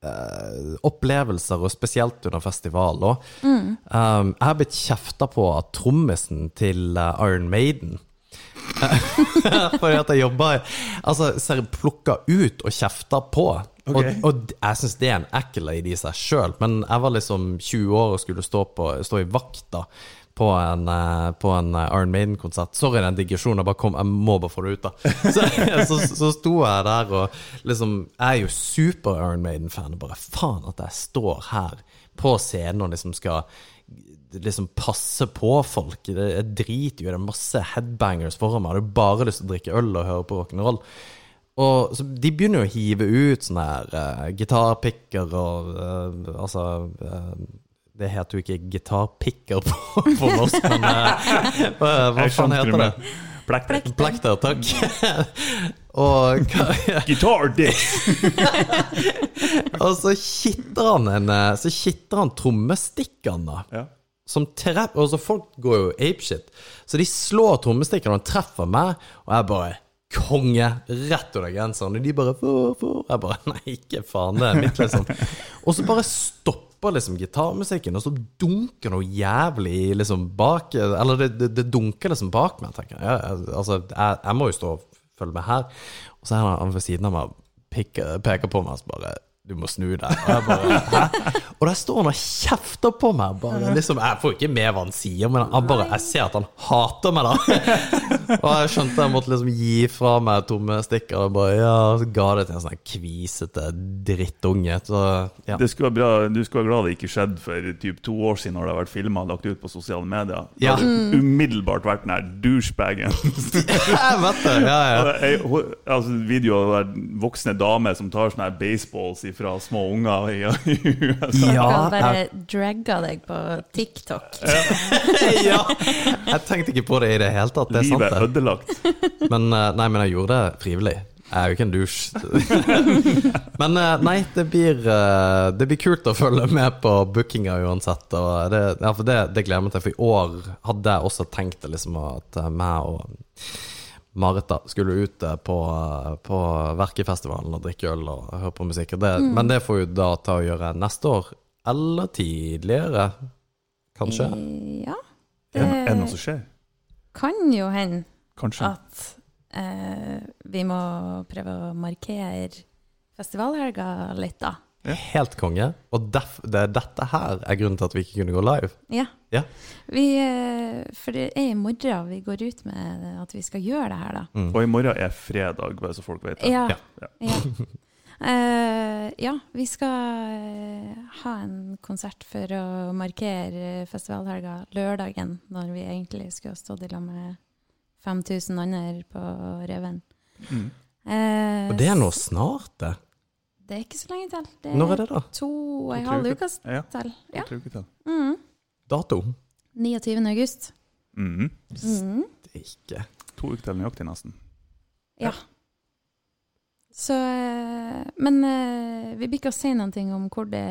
eh, opplevelser, og spesielt under festival òg. Um, jeg har blitt kjefta på av trommisen til uh, Iron Maiden. *laughs* Fordi at jeg jobber Altså, ser plukka ut og kjefta på. Okay. Og, og jeg syns det er en accolade i seg sjøl, men jeg var liksom 20 år og skulle stå, på, stå i vakta på en, eh, på en eh, Iron Maiden-konsert. Sorry den digresjonen, jeg bare kom, jeg må bare få det ut, da. *laughs* Så, så, så sto jeg der og liksom Jeg er jo super Iron Maiden-fan. og Bare faen at jeg står her på scenen og liksom skal liksom passe på folk. Det er drit jo, det er masse headbangers foran meg. Jeg hadde bare lyst til å drikke øl og høre på rock'n'roll. Og så De begynner jo å hive ut sånne her uh, gitarpikker og uh, Altså eh, Det heter jo ikke gitarpicker på, *laughs* på norsk, men eh, hva, hva faen heter det? Blackter. Blekk. Takk. *laughs* og Guitar og så kitter han en eh, Så kitter han trommestikkeren, da. Ja. Som treff, og så Folk går jo apeshit. Så de slår trommestikkene, og treffer meg, og jeg bare Konge! Rett under genseren. Og de bare for, for. Jeg bare Nei, ikke faen, det er mitt, liksom. Og så bare stopper liksom gitarmusikken, og så dunker noe jævlig liksom bak Eller det, det, det dunker liksom bak meg, tenker jeg. jeg altså, jeg, jeg må jo stå og følge med her. Og så er han ved siden av meg og peker på meg og bare du må snu deg. Og jeg bare, Hæ? Og der står han og kjefter på meg. Bare, liksom, jeg får ikke med hva han sier, men han bare, jeg ser at han hater meg, da. Og jeg skjønte jeg måtte liksom gi fra meg tomme stikker. Og bare, ja, så ga det til en sånn kvisete drittunge. Så ja. Det skulle være bra, du skulle være glad det ikke skjedde for typ to år siden når det har vært filma og lagt ut på sosiale medier. Det Ja. hadde umiddelbart vært den der douchebagen. *laughs* Jeg vet det. Ja, ja. Altså, video av en voksne damer som tar sånne baseballs baseballs fra små unger i, *laughs* i USA. Ja, kan bare dragge deg på TikTok. *laughs* ja. Jeg tenkte ikke på det i det hele tatt. Det er sant, Livet er ødelagt. Men, eh, nei, men jeg gjorde det frivillig. Jeg er jo ikke en dusj. *laughs* men eh, nei, det blir, eh, det blir kult å følge med på bookinga uansett. Og det, ja, for det, det gleder jeg meg til. For i år hadde jeg også tenkt liksom, at meg og Marit da skulle ut eh, på, på Verkefestivalen og drikke øl og høre på musikk. Det, mm. Men det får jo da ta og gjøre neste år. Eller tidligere, kanskje. Ja. Det- er det noe som skjer? kan jo hende Kanskje. at eh, vi må prøve å markere festivalhelga litt, da. Helt konge. Og def, det er dette her er grunnen til at vi ikke kunne gå live. Ja. Ja. Vi, eh, for det er i morgen vi går ut med at vi skal gjøre det her, da. Og i morgen er fredag, bare så folk vet det. Ja. Ja. Ja. Eh, ja, vi skal eh, ha en konsert for å markere festivalhelga lørdagen, når vi egentlig skulle ha stått i lag med 5000 andre på Reven. Mm. Uh, Og det er nå snart, det. Det er ikke så lenge til. Det er Når er det, da? to og en halv uke Ja, til. Ja. to uker til. det. Mm. Dato? 29. august. Mm. Mm. Ikke. To uker til nøyaktig, nesten. Ja. Så eh, Men eh, vi blir ikke å si ting om hvor det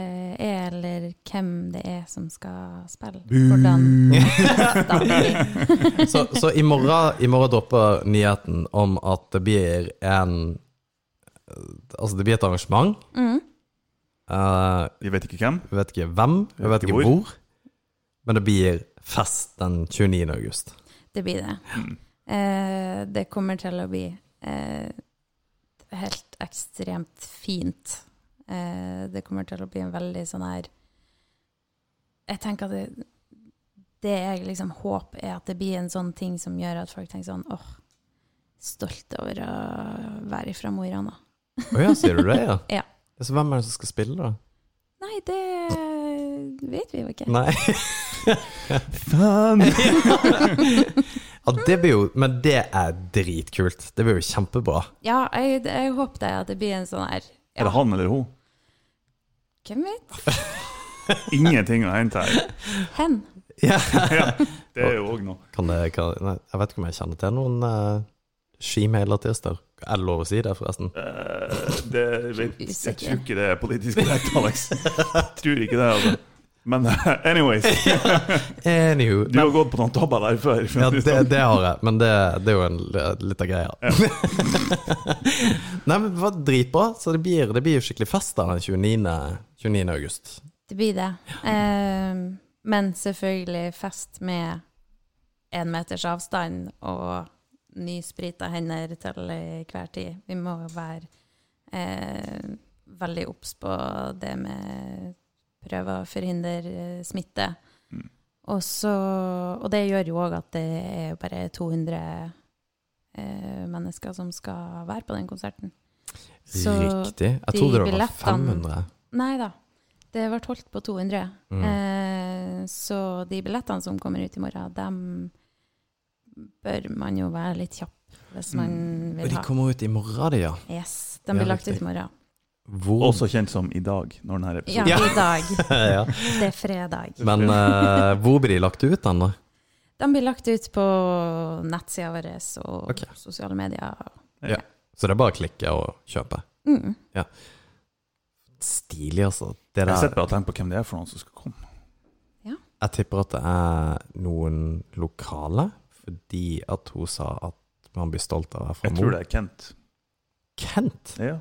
er, eller hvem det er som skal spille. Hvordan. *laughs* Så, så i morgen, i morgen dropper nyheten om at det blir en Altså, det blir et arrangement. Mm. Uh, Vi vet ikke hvem. jeg vet ikke hvem, jeg vet ikke hvor. Men det blir fest den 29. august. Det blir det. Mm. Uh, det kommer til å bli uh, helt ekstremt fint. Eh, det kommer til å bli en veldig sånn her Jeg tenker at det, det jeg liksom håper, er at det blir en sånn ting som gjør at folk tenker sånn åh, stolt over å være fra Mo i Rana. Å ja, sier du det, ja? *laughs* Ja. Så hvem er det som skal spille, da? Nei, det vet vi jo ikke. Nei. *laughs* Faen! *laughs* Ja, det blir jo Men det er dritkult. Det blir jo kjempebra. Ja, jeg, jeg håper det at det blir en sånn her Er det han eller hun? Hvem vet? Ingenting å hente her. Hen. Ja. Ja, det er jo òg noe. Kan det, kan, nei, jeg vet ikke om jeg kjenner til noen uh, skimail-artister. Er det lov å si det, forresten? Uh, det vet, jeg tror ikke det er politisk korrekt, Alex. Jeg tror ikke det, altså. Men eh, anyways, *laughs* Anywho. du har gått på noen tabber der før. Ja, det, det har jeg, men det, det er jo en, liten greie. *laughs* Nei, men det var dritbra, så det blir, det blir jo skikkelig fest da den 29. 29. august. Det blir det. Eh, men selvfølgelig fest med én meters avstand og nysprita hender til hver tid. Vi må være eh, veldig obs på det med prøve å forhindre eh, smitte. Mm. Og, så, og det gjør jo òg at det er bare 200 eh, mennesker som skal være på den konserten. Så Riktig. Jeg de trodde det var 500. Nei da. Det ble holdt på 200. Mm. Eh, så de billettene som kommer ut i morgen, dem bør man jo være litt kjapp hvis man Og vil de ha. kommer ut i morgen, de, ja. Yes, de blir lagt ut i morgen. Hvor Også kjent som i dag, når denne episoden Ja, *laughs* Ja. i dag. ja. Det er fredag. Men uh, hvor blir de lagt ut den, da? De blir lagt ut på nettsida vår og okay. sosiale medier. Så det er bare å klikke og kjøpe. Mm. Stilig, altså. Det Jeg der, sitter bare og tenker på hvem det er for noen som skal komme. jeg tipper at det er noen lokale, fordi at hun sa at man blir stolt av å være fra Jeg tror det er Kent. Kent? Ja.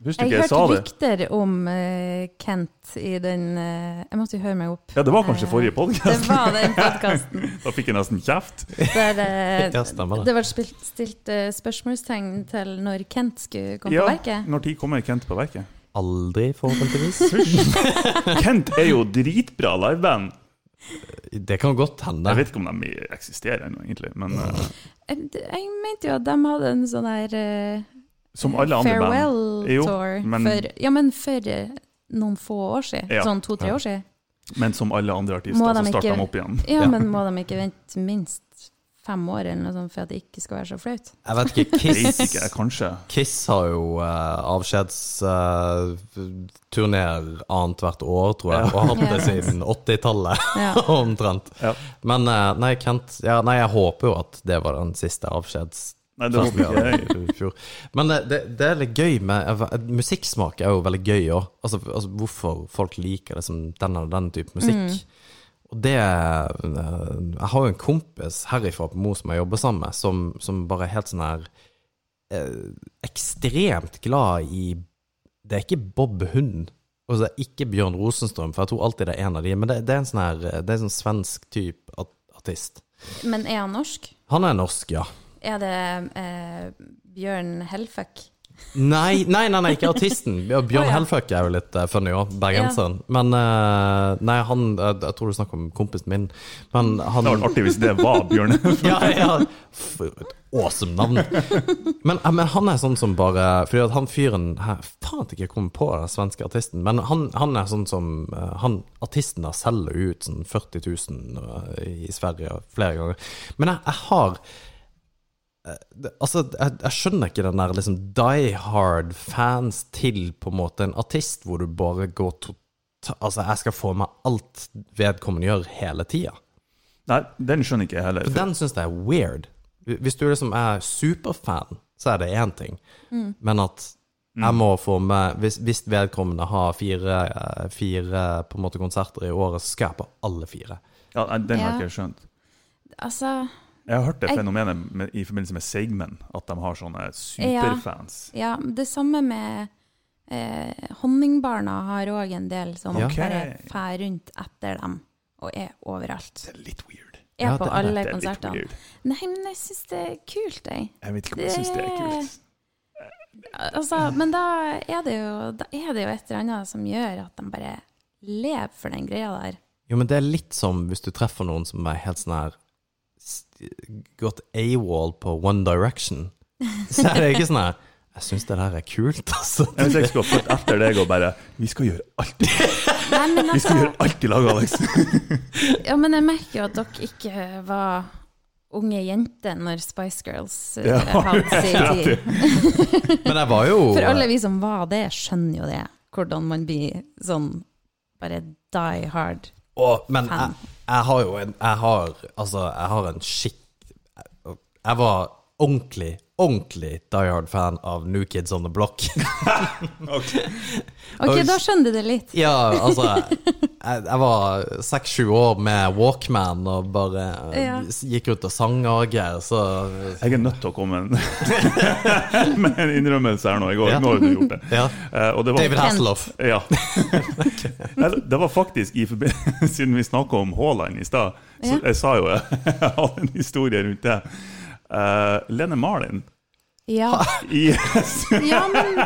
Husker Jeg ikke jeg sa hørte rykter om uh, Kent i den uh, Jeg måtte jo høre meg opp. Ja, det var kanskje forrige forrige Det var den *laughs* podkasten Da fikk jeg nesten kjeft. der eh, *laughs* Ja, stemmer det. det ble spilt, stilt eh, spørsmålstegn til når Kent skulle komme Ja, på verket. når tid kommer Kent på verket? Aldri, forhåpentligvis. Kent er jo dritbra liveband. Det kan godt hende. Jeg vet ikke om de eksisterer ennå, egentlig. Men uh, Jeg, mente jo at de hadde en sånn der uh, som alle andre band. farewell-tour. men- for, Ja, men for eh, noen få år siden. Ja. Sånn to-tre Ja. år siden. Men som alle andre artister, så starter de opp igjen. Ja, Ja. men må de ikke vente minst fem år eller noe sånt for at det ikke skal være så flaut? Jeg vet ikke. *laughs* Kiss, ikke, kanskje. Kiss har jo uh, avskjedsturneer annethvert år, tror jeg, Ja. og har hatt det *laughs* siden 80-tallet *laughs* Ja. omtrent. Ja. Men uh, nei, Kent ja, Nei, jeg håper jo at det var den siste avskjeds... Nei, det håper ikke jeg. Men eh, det, det er litt gøy med eh, Musikksmak er jo veldig gøy òg. Altså, altså hvorfor folk liker det som den og den type musikk. Og det eh, Jeg har jo en kompis herifra på Mo som jeg jobber sammen med, som, som bare er helt sånn her eh, Ekstremt glad i Det er ikke Bob Hund. Og så er det ikke Bjørn Rosenstrøm, for jeg tror alltid det er en av de. Men det, det er en sånn her Det er en sånn svensk type artist. Men er han norsk? Han er norsk, ja. Er det eh, Bjørn Hellfuck? Nei, nei, nei, nei ikke artisten. *laughs* Bjørn oh, ja. Hellfuck er jo litt uh, funny òg, bergenseren. Men uh, Nei, han Jeg, jeg tror du snakker om kompisen min. Men Det han hadde vært artig hvis det var Bjørn. *laughs* ja, ja. For et awesome navn. Men, men han er sånn som bare Fordi at han fyren her Faen at jeg ikke kommer på den svenske artisten, men han, han er sånn som han, Artisten der selger ut sånn 40 000 eh, i Sverige flere ganger. Men jeg, jeg har det- Altså, jeg, jeg skjønner ikke den der liksom die hard fans til på en måte en artist hvor du bare går totalt Altså, jeg skal få med alt vedkommende gjør hele tida. Nei, den skjønner ikke jeg heller. For den syns jeg er weird. Hvis du liksom er superfan, så er det én ting. Men at jeg må få med Hvis, hvis vedkommende har fire, fire på en måte konserter i året, så skal jeg på alle fire. Ja, den har ikke jeg skjønt. Altså Jeg har hørt det fenomenet med, i forbindelse med Seigmen, at de har sånne superfans. Ja, det samme med eh, Honningbarna har òg en del som Ja. bare fær rundt etter dem og er overalt. Det er litt weird. Er Ja, på det det. alle er konsertene. weird. Nei, men jeg syns det er kult, jeg. Jeg vet ikke om jeg syns det er kult. Altså, men da er, det jo, da er det jo et eller annet som gjør at de bare lever for den greia der. Jo, men det er litt som hvis du treffer noen som er helt sånn her Gått AWOL på One Direction. Så er det ikke sånn her Jeg syns det der er kult, altså. Jeg Hvis jeg skulle fått etter deg og bare Vi skal gjøre alt, *laughs* Nei, altså, vi skal altså, gjøre alt i lag, Alex. *laughs* ja, men jeg merker jo at dere ikke var unge jente når Spice Girls eh, Ja, hadde sin *laughs* tid. Men jeg var jo For alle vi som var det, skjønner jo det. Hvordan man blir sånn bare die hard. Og, men jeg, jeg har jo en Jeg har altså Jeg har en skikk Jeg var ordentlig, ordentlig die hard-fan av New Kids On The Block. *laughs* Ok, Oi. da skjønner du det litt. ja, altså *laughs* Jeg, jeg var seks-sju år med Walkman og bare eh, Ja. gikk rundt og sang og greier, så Jeg er nødt til å komme med en *laughs* innrømmelse her nå. I går. Ja. Nå har du gjort det. Ja. Uh, og det var, David Hasselhoff. Ja. Det var faktisk i forbindelse Siden vi snakka om Haaland i stad, så Ja. jeg sa jo jeg hadde en historie rundt det. Eh, Lene Marlin Ja, Yes. *laughs* ja men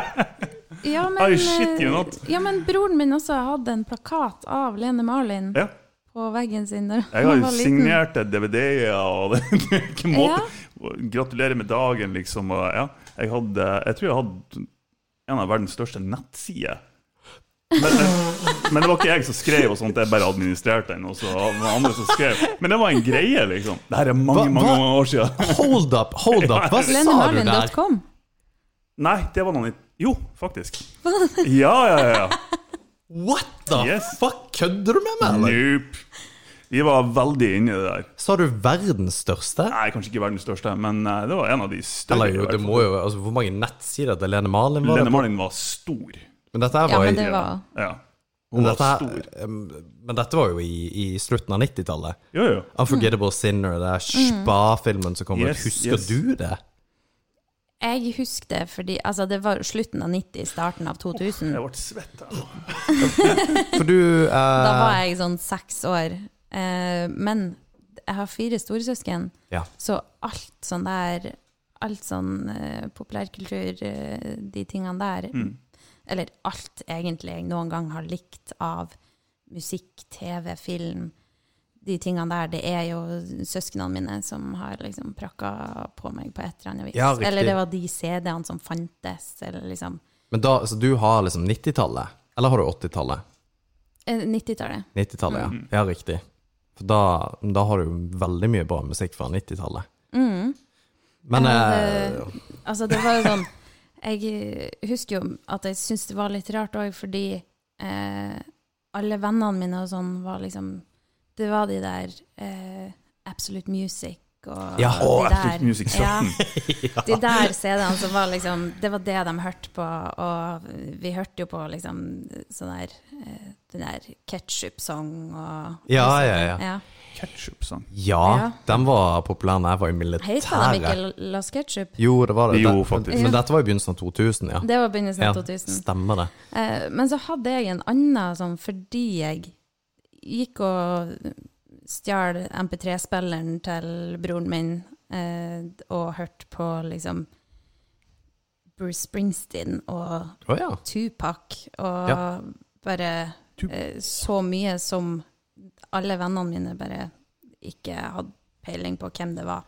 ja, men, I shit you not. ja, men broren min også hadde en plakat av Lene Marlin Ja. på veggen sin Der Jeg har jo signerte DVD-er, og det det er ikke måte Ja. Gratulerer med dagen, liksom. Og, ja, jeg, hadde, jeg tror jeg hadde en av verdens største nettsider. Men, men det var ikke jeg som skrev, og sånt, jeg bare administrerte den. Og så var andre som skrev. Men det var en greie, liksom. Det her er mange Hva- mange, mange år siden. Hold up, hold up! *laughs* Hva sa du der? Nei, det var noen i Jo, faktisk. Ja, ja, ja. What the Yes. fuck? Kødder du med meg, eller? Nope. Vi var veldig inni det der. Sa du verdens største? Nei, kanskje ikke verdens største, men eh, det var en av de større. Eller jo, det må jo altså, Hvor mange nettsider til Lene Marlin var? Lene? Marlin var stor. Men dette her Ja, var men det var Ja. Men dette, her, um, men dette var jo i, i slutten av 90-tallet. Jo, jo. Unforgettable Sinner, det er Spa-filmen som kom ut. Yes, Husker yes. du det? Jeg husker det fordi altså, det var slutten av 90, starten av 2000. Jeg ble svett av. For du Da eh, var jeg sånn seks år. Eh, men jeg har fire storesøsken, Ja. så alt sånn der Alt sånn eh, populærkultur, eh, de tingene der Mm. Eller alt egentlig jeg noen gang har likt av musikk, TV, film. De tingene der, det er jo søsknene mine som har liksom prakka på meg på et eller annet vis. Ja, eller det var de CD-ene som fantes, eller liksom Men da, så du har liksom 90-tallet? Eller har du 80-tallet? eh, 90-tallet. 90-tallet, ja. Mm. Ja, riktig. For da, da har du veldig mye bra musikk fra 90-tallet. Mm. Men Jeg eh, Altså, det var jo sånn Jeg eh, husker jo at jeg syntes det var litt rart òg, fordi eh, alle vennene mine og sånn var liksom Det var de der eh, Absolute Music og Ja, de Å, der- Absolute Music 17. *laughs* Ja, de der CD-ene som var liksom Det var det de hørte på, og vi hørte jo på liksom sånn der eh, Den der Ketchup-song og Ja, ja, ja. ja. Ketchup-sang. ja, Ja. den var populær da jeg var i Heter de den ikke Las Ketchup? Jo, det var det. Jo, faktisk. Men dette var i begynnelsen av 2000, ja. Det var begynnelsen av 2000. Stemmer det. Eh, men så hadde jeg en annen sånn fordi jeg gikk og stjal MP3-spilleren til broren min eh, og hørte på liksom Bruce Springsteen og oh, ja. Tupac og Ja. bare Tup- eh, så mye som alle vennene mine bare ikke hadde peiling på hvem det var.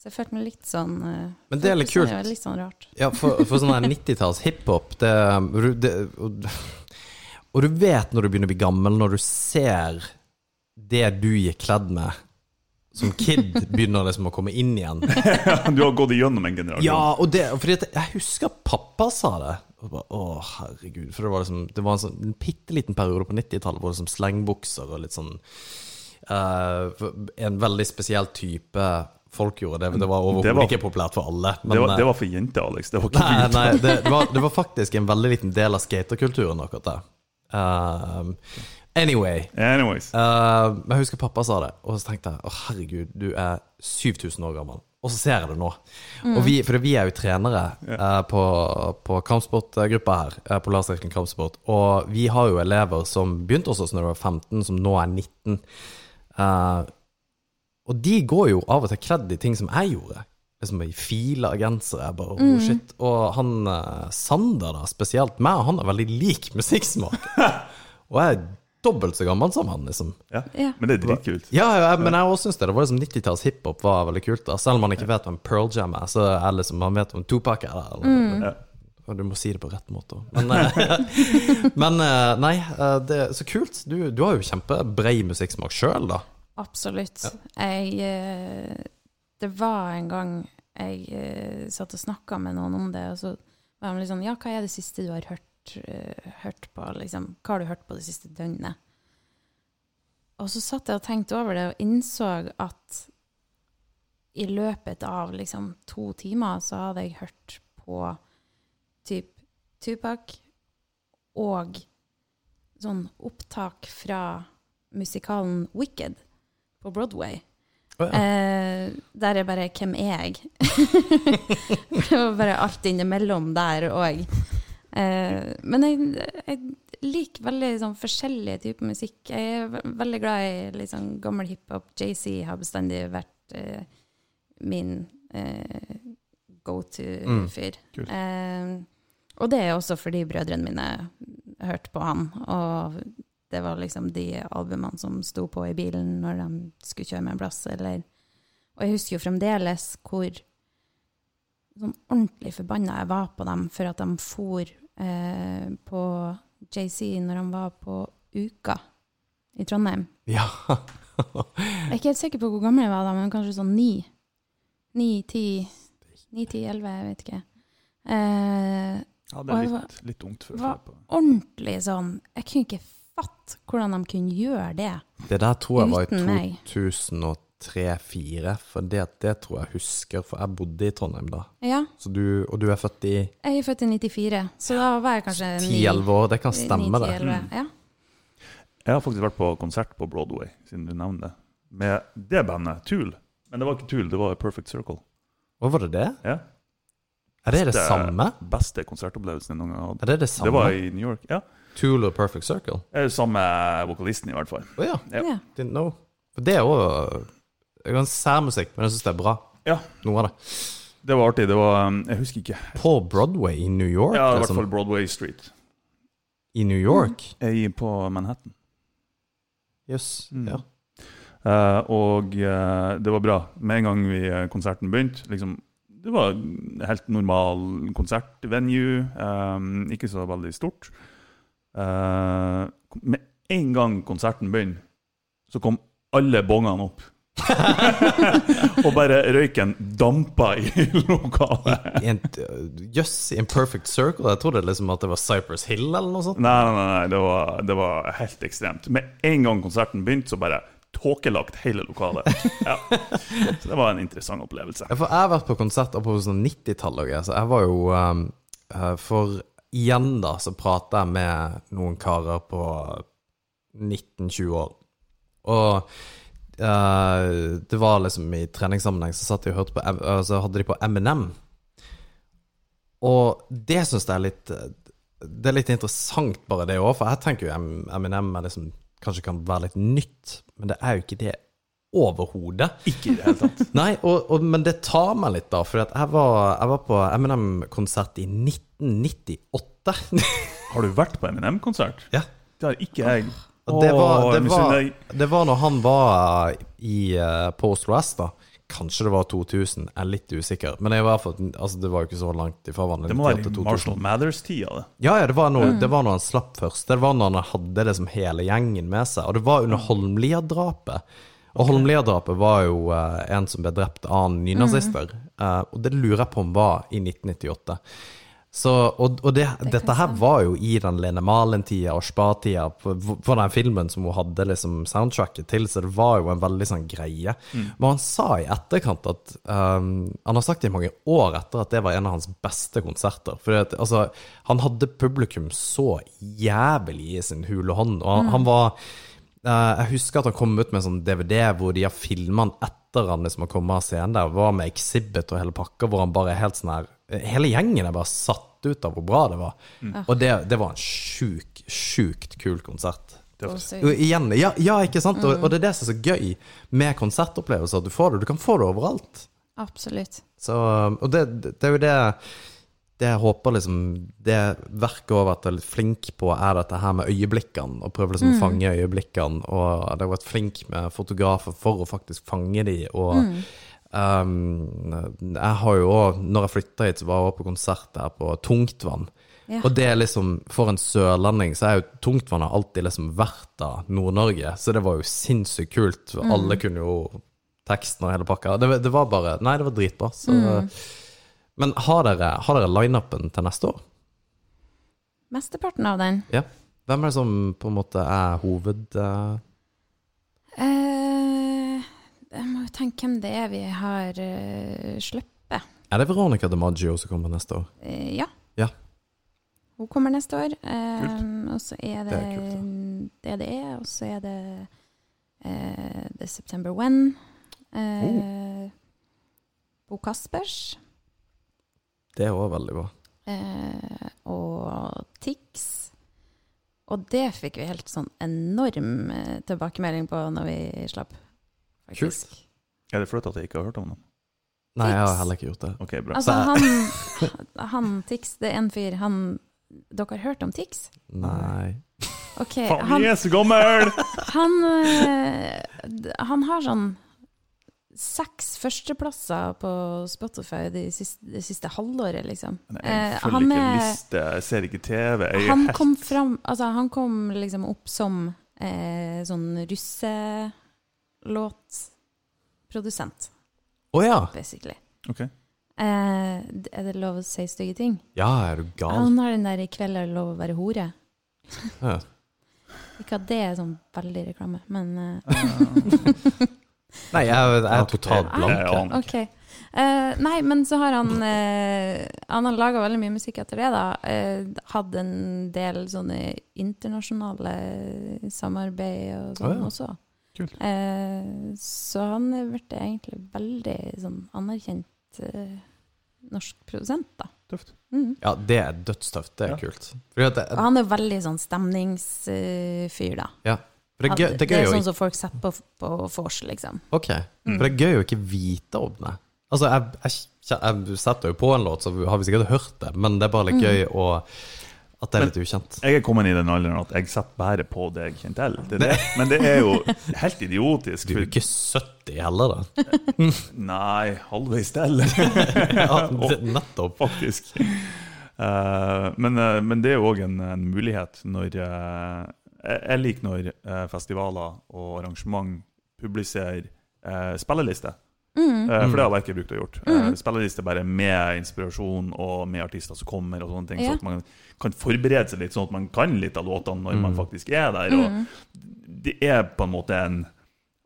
Så jeg følte meg litt sånn eh, Men det er litt kult. Litt sånn rart. Ja, for, for sånn der 90-talls hiphop det, det, og, og du vet når du begynner å bli gammel, når du ser det du gikk kledd med som kid, *laughs* begynner liksom å komme inn igjen. *laughs* Du har gått igjennom en generasjon. Ja, og det, fordi at jeg husker pappa sa det. Og bare, Å, herregud. For det var liksom Det var en sånn en bitte liten periode på 90-tallet hvor det liksom slengbukser og litt sånn uh, En veldig spesiell type folk gjorde det. Det var overhodet ikke populært for alle. det, var, eh, det var for jenter, Alex. Det var ikke Nei, for nei det, det, var, *laughs* det var faktisk en veldig liten del av skaterkulturen, akkurat det. Um, anyway. Anyways. uh, jeg husker pappa sa det, og så tenkte jeg å herregud, du er 7000 år gammel. Og så ser jeg det nå. Og vi, for vi er jo trenere eh, på, på kampsportgruppa her, eh, på Larsirkelen kampsport. Og vi har jo elever som begynte hos oss når de var 15, som nå er 19. Eh, og de går jo av og til kledd i ting som jeg gjorde. Liksom i fila gensere. Bare, oh shit. Og han eh, Sander, da, spesielt meg, han har veldig lik musikksmak. *laughs* og jeg dobbelt så gammel som han, liksom. Ja. Ja. Men det er dritkult. Ja, ja, men jeg også syns det. Det var liksom 90-talls hiphop var veldig kult. da Selv om man ikke vet hvem Pearl Jam er, så er liksom, man vet om Tupac er. Der, eller, Ja. og du må si det på rett måte òg. Men, eh, *laughs* men eh, nei, eh, det er så kult. Du, du har jo kjempebrei musikksmak sjøl, da. Absolutt. Jeg, det var en gang jeg satt og snakka med noen om det, og så var de liksom Ja, hva er det siste du har hørt, eh, hørt på? Liksom, hva har du hørt på det siste døgnet? Og så satt jeg og tenkte over det, og innså at i løpet av liksom to timer så hadde jeg hørt på typ Tupac og sånn opptak fra musikalen Wicked på Broadway. Oh, ja. Eh, der er bare 'Hvem er jeg?' *laughs* det var bare alt innimellom der òg. Eh, men jeg, jeg liker veldig sånn forskjellige typer musikk. Jeg er ve- veldig glad i sånn gammel hiphop. JC har bestandig vært eh, min eh, go to-fyr. kult. eh, og det er også fordi brødrene mine hørte på han, og det var liksom de albumene som sto på i bilen når de skulle kjøre med en plass, eller Og jeg husker jo fremdeles hvor sånn ordentlig forbanna jeg var på dem for at de for eh, på JC når han var på Uka i Trondheim. Ja. jeg er ikke helt sikker på hvor gammel jeg var da, men kanskje sånn ni. Ni, ti, ni, ti, elleve, jeg vet ikke. Eh, ja, det er litt, litt ungt. Det var ordentlig sånn Jeg kunne ikke fatte hvordan de kunne gjøre det uten meg. Det der tror jeg var i 2010 tre-fire, for det, det, tror jeg husker, for jeg bodde i Trondheim da. Ja. Du, og du er født i Jeg er født i 94, så da var jeg kanskje Ti-elleve år, det kan stemme, det. Mm. Ja. Jeg har faktisk vært på konsert på Broadway, siden du nevner det, med det bandet, Tool. Men det var ikke Tool, det var Perfect Circle. Hva var det det? Ja. Er det det, det samme? Beste konsertopplevelsen jeg noen gang hadde. Er det det samme? Det var i New York, ja. Tool og Perfect Circle? Samme vokalisten, i hvert fall. Å oh, ja. Yeah. Didn't know. For det er òg særmusikk, men jeg syns det er bra. Ja. Noe av det. Det var artig. Det var um, Jeg husker ikke. På Broadway i New York? Ja, i hvert fall Broadway Street. I New York? Jeg er på Manhattan. Jøss. Mm. Ja. Uh, og uh, det var bra. Med en gang vi, eh, konserten begynte liksom, Det var en helt normal konsertvenue. Um, ikke så veldig stort. Med en gang konserten begynte, så kom alle bongene opp. *laughs* og bare røyken dampa i *laughs* lokalet. En- Jøss, yes, in perfect circle? Jeg trodde liksom at det var Cypress Hill eller noe sånt. Nei, nei, nei, det, var, det var helt ekstremt. Med en gang konserten begynte, så bare tåkelagt hele lokalet. *laughs* Ja. Så det var en interessant opplevelse. Ja, for jeg har vært på konsert på sånn 90-tallet, og så jeg var jo um, eh, For igjen, da, så prata jeg med noen karer på 19-20 år. Og eh, det var liksom i treningssammenheng så satt de og hørte på eh, Så hadde de på Eminem. Og det syns jeg er litt Det er litt interessant, bare det òg, for jeg tenker jo Eminem er liksom, kanskje kan være litt nytt, men det er jo ikke det overhodet. Ikke i det hele tatt. *laughs* Nei, og, og, men det tar meg litt, da. For jeg var, jeg var på Eminem-konsert i 1998. Har du vært på Eminem-konsert? ja. Det har ikke jeg. Det var, det, var, det var når han var i uh, Post West, da. Kanskje det var 2000, jeg er litt usikker. Men jeg var for, altså, det var jo ikke så langt ifra hverandre. Det må være i Marshall Mathers-tida. det. Ja, ja, det var, når, det var når han slapp først. Det var når han hadde det som hele gjengen med seg. Og det var under Holmlia-drapet. Og Holmlia-drapet var jo uh, en som ble drept av nynazister. Eh, og det lurer jeg på om var i 1998. Så, og og det, dette her var jo i den Lene Malen-tida og spa-tida for, på, den filmen som hun hadde liksom soundtracket til, så det var jo en veldig sånn greie. Men han sa i etterkant at um, Han har sagt det i mange år etter at det var en av hans beste konserter. For altså, han hadde publikum så jævlig i sin hule hånd, og han, han var uh, Jeg husker at han kom ut med en sånn DVD hvor de har filma han etter han liksom har kommet av scenen der, var med exhibit og hele pakka, hvor han bare er helt sånn her Hele gjengen er bare satt ut av hvor bra det var. Og det, det var en sjuk, sjukt kul konsert. Og igjen, ja, ja, ikke sant? Og, og det er det som er så gøy med konsertopplevelser, at du får det. Du kan få det overalt. Absolutt. Så, og det, det er jo det det jeg håper liksom Det verket over at jeg er litt flink på, er dette her med øyeblikkene. Og prøve liksom å fange øyeblikkene. Og det har vært flink med fotografer for å faktisk fange de. Og um, jeg har jo òg Når jeg flytta hit, så var jeg også på konsert der på Tungtvann. Ja. Og det er liksom, for en sørlending, så er jo Tungtvann har alltid liksom vært av Nord-Norge. Så det var jo sinnssykt kult. Mm. Alle kunne jo teksten og hele pakka. Det, det var bare Nei, det var dritbra. Så, Mm. Men har dere, har dere lineupen til neste år? Mesteparten av den. Ja. Hvem er det som på en måte er hoved... Uh... Eh, jeg må jo tenke hvem det er vi har uh, sluppet. er det Veronica de Maggio som kommer neste år? Uh, ja. Ja. Hun kommer neste år. Um, og så er det Det det det er, og så er det uh, The September When. Eh, Bo Kaspers. Det er òg veldig bra. Uh, og Tix. Og det fikk vi helt sånn enorm eh, tilbakemelding på når vi slapp. Faktisk. Er det flaut at jeg ikke har hørt om dem? Nei, jeg har heller ikke gjort det. Ok, bra. Altså, han, *laughs* han Tix, det er en fyr han Dere har hørt om Tix? Nei. OK. Faen, Han, jeg er så gammel! *laughs* han, eh, han har sånn seks førsteplasser på Spotify det siste, de siste halvåret, liksom. Eh, Jeg følger ikke liste, jeg ser ikke TV. Jeg Han helt kom fram Altså, han kom liksom opp som eh, sånn russelåtprodusent, Å ja. basically. Okay. Eh, er det lov å si stygge ting? Ja, er du gal? Han har den der 'i kveld er det lov å være hore'. Ja. *laughs* Ikke at det er sånn veldig reklame, men eh, *laughs* Nei, jeg, jeg er totalt blank. jeg. aner ikke. OK. Eh, nei, men så har han eh, Han har laga veldig mye musikk etter det, da. Eh, hatt en del sånne internasjonale samarbeid og sånn oh, ja. også. Kult. Eh, så han er blitt egentlig veldig sånn anerkjent eh, norsk produsent, da. Tøft. Mm. Ja, det er dødstøft. Det er Ja. kult. Fordi at det, Og han er veldig sånn stemningsfyr, da. for det, er gøy, det er det er sånn som folk setter på, på vors, liksom. Ok, Mm. for det er gøy å ikke vite om det. Altså, jeg, jeg, jeg setter jo på en låt, så har vi sikkert hørt det, men det er bare litt Mm. gøy å, at det er litt ukjent. Jeg er kommet i den alderen at jeg setter bare på det jeg kjenner til. Det det. *laughs* Men det er jo helt idiotisk. Du er jo ikke 70 heller, da. *laughs* nei, halvveis til, *laughs* Ja, nettopp. faktisk. Eh, men, eh, men det er jo òg en, en mulighet når eh, jeg, liker når festivaler og arrangement publiserer spillelister. Mm. Eh, Mm. For det har Verket brukt å gjort. Mm. Uh, spilleliste bare med inspirasjon og med artister som kommer, og sånne ting, Ja. så at man kan forberede seg litt, sånn at man kan litt av låtene når man Mm. faktisk er der. Og Mm. det er på en måte en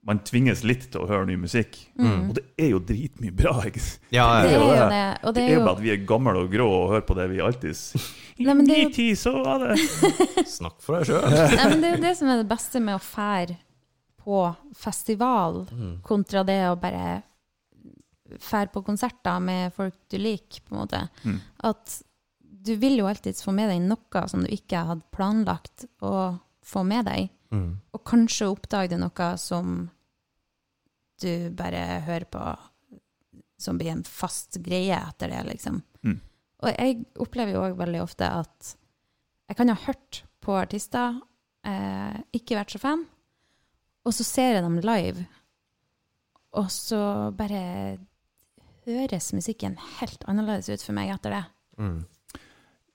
Man tvinges litt til å høre ny musikk. Mm. Og det er jo dritmye bra. *laughs* ikke sant? Ja, Det er jo det. det. Og Det det er er jo bare at vi er gamle og grå og hører på det vi alltid *laughs* I er jo- tid så var det *laughs* snakk for deg sjøl. Det er jo det som er det beste med å fære på festival, Mm. kontra det å bare fære på konserter med folk du liker, på en måte. Mm. At du vil jo alltids få med deg noe som du ikke hadde planlagt å få med deg. Mm. Og kanskje oppdager du noe som du bare hører på som blir en fast greie etter det, liksom. Mm. Og jeg opplever jo òg veldig ofte at jeg kan ha hørt på artister, eh, ikke vært så fan, og så ser jeg dem live, og så bare høres musikken helt annerledes ut for meg etter det. Mm.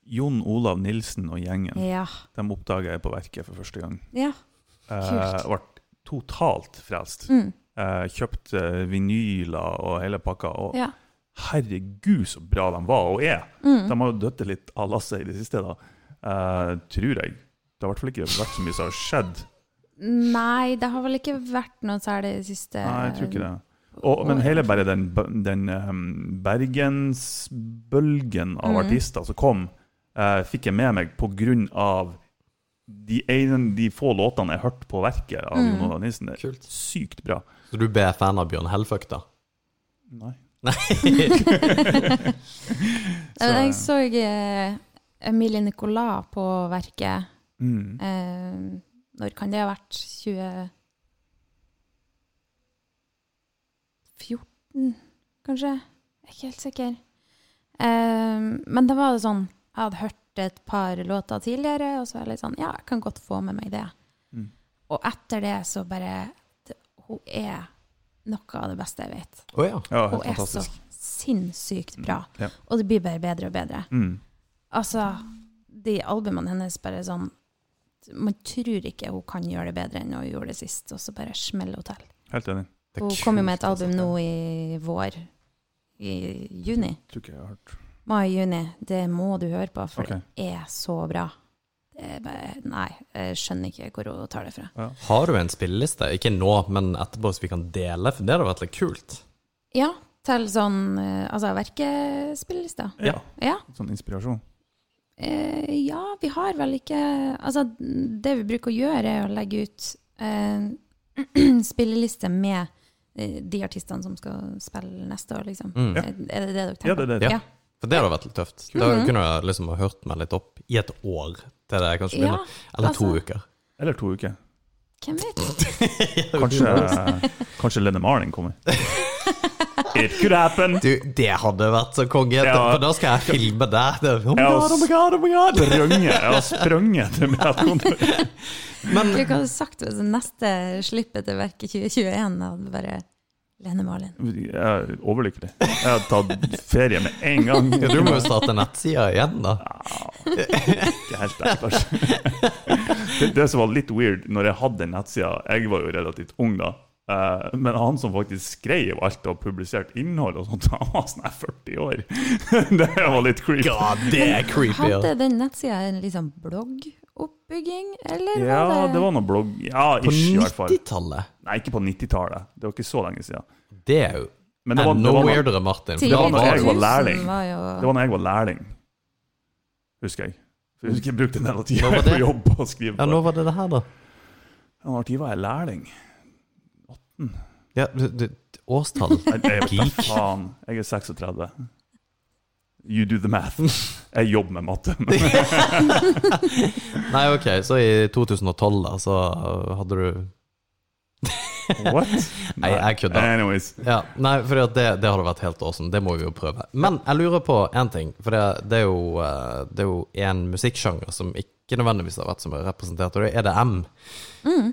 Jon Olav Nilsen og gjengen Ja. De oppdaga jeg på Verket for første gang. Ja. kult. ble totalt frelst. Mm. Eh, kjøpte vinyler og hele pakka. Og ja. herregud, så bra de var og er! Mm. De har jo dødd litt av lasset i det siste, da. Eh, tror jeg. Det har i hvert fall ikke vært så mye som har skjedd. Nei, det har vel ikke vært noe særlig i det siste. Nei, jeg tror ikke det. Og, men hele bare den, den um, bergensbølgen av mm. artister som kom, uh, fikk jeg med meg av de, ene, de få låtene jeg hørte på verket av mm. Jon Olav Nilsen. Det er Kult. sykt bra. Så du ber fan av Bjørn Hellfuck, da? Nei. Nei. *laughs* *laughs* Så. Jeg så uh, Emilie Nicolas på verket. Mm. Uh, når kan det ha vært? 2014, kanskje? Jeg er ikke helt sikker. Um, men da var det sånn Jeg hadde hørt et par låter tidligere, og så var jeg litt sånn Ja, jeg kan godt få med meg det. Mm. Og etter det så bare det, Hun er noe av det beste jeg vet. Oh, ja. Ja, Hun er er så sinnssykt bra. Ja. Og det blir bare bedre og bedre. Mm. Altså, de albumene hennes bare sånn Man tror ikke hun kan gjøre det bedre enn hun gjorde det sist, og så bare smeller hun til. Helt enig. Hun kom jo med et altså. album nå i vår. I juni. Tror ikke jeg har hørt. Mai-juni. Det må du høre på, for okay. det er så bra. Det er bare, nei, jeg skjønner ikke hvor hun tar det fra. Har du en spilleliste? Ikke nå, men etterpå, så vi kan dele? For det hadde vært litt kult. Ja, til sånn eh, Altså verkespillelister. Ja. Ja. Sånn inspirasjon. Eh, ja, vi har vel ikke Altså, det vi bruker å gjøre, er å legge ut eh, *clears throat* spilleliste med eh, de artistene som skal spille neste år, liksom. Mm. Ja. Er det det dere tenker? Ja, det er det. Ja. For det hadde vært litt tøft. Da kunne jeg liksom ha hørt meg litt opp i et år til det kanskje Ja, begynner. Eller to altså. uker. Eller to uker. Hvem vet? *laughs* Kanskje, kanskje Lenny Marning kommer. *laughs* It could happen. Du, det hadde vært så konge, Ja. for da skal jeg filme deg. Det- Oh my Ja, god, oh my god, oh my god. Jeg har sprunget til Brett-kontoret. *laughs* Men Hva hadde du sagt hvis det neste slippet til Verket 2021 hadde bare Lene Marlin? Jeg er overlykkelig. Jeg har tatt ferie med en gang. ja, du må jo starte nettsida igjen, da. Ikke helt der, kanskje. *laughs* Det, det som var litt weird når jeg hadde den nettsida Jeg var jo relativt ung da. Eh, Men han som faktisk skrev alt og publiserte innhold, og sånt, *laughs* han var sånn 40 år. *laughs* Det var litt creepy. God, det er creepy. Hadde den nettsida en liksom bloggoppbygging, eller Ja, var det det var noe blogg Ja, På ish, i 90-tallet? Nei, ikke på 90-tallet. Det var ikke så lenge siden. Det er jo Men det var, det var, weirdere, Martin. Det var når jeg var lærling. Var jo, det var når jeg var lærling, husker jeg. For jeg husker jeg brukte en del av tida på jobb og skrive. Ja, når var det det her, da? Ja, Når var jeg lærling? Ja, du, du, årstall? Geek. faen. Jeg er 36. You do the math. Jeg jobber med matte. *laughs* Nei, ok, så i 2012 da, så hadde du What? Nei, jeg kødder. Anyways. Ja, nei, for det, det hadde vært helt awesome. Det må vi jo prøve. Men jeg lurer på én ting. For det, det er jo én en musikksjanger som ikke nødvendigvis har vært så mye representert, og det er EDM.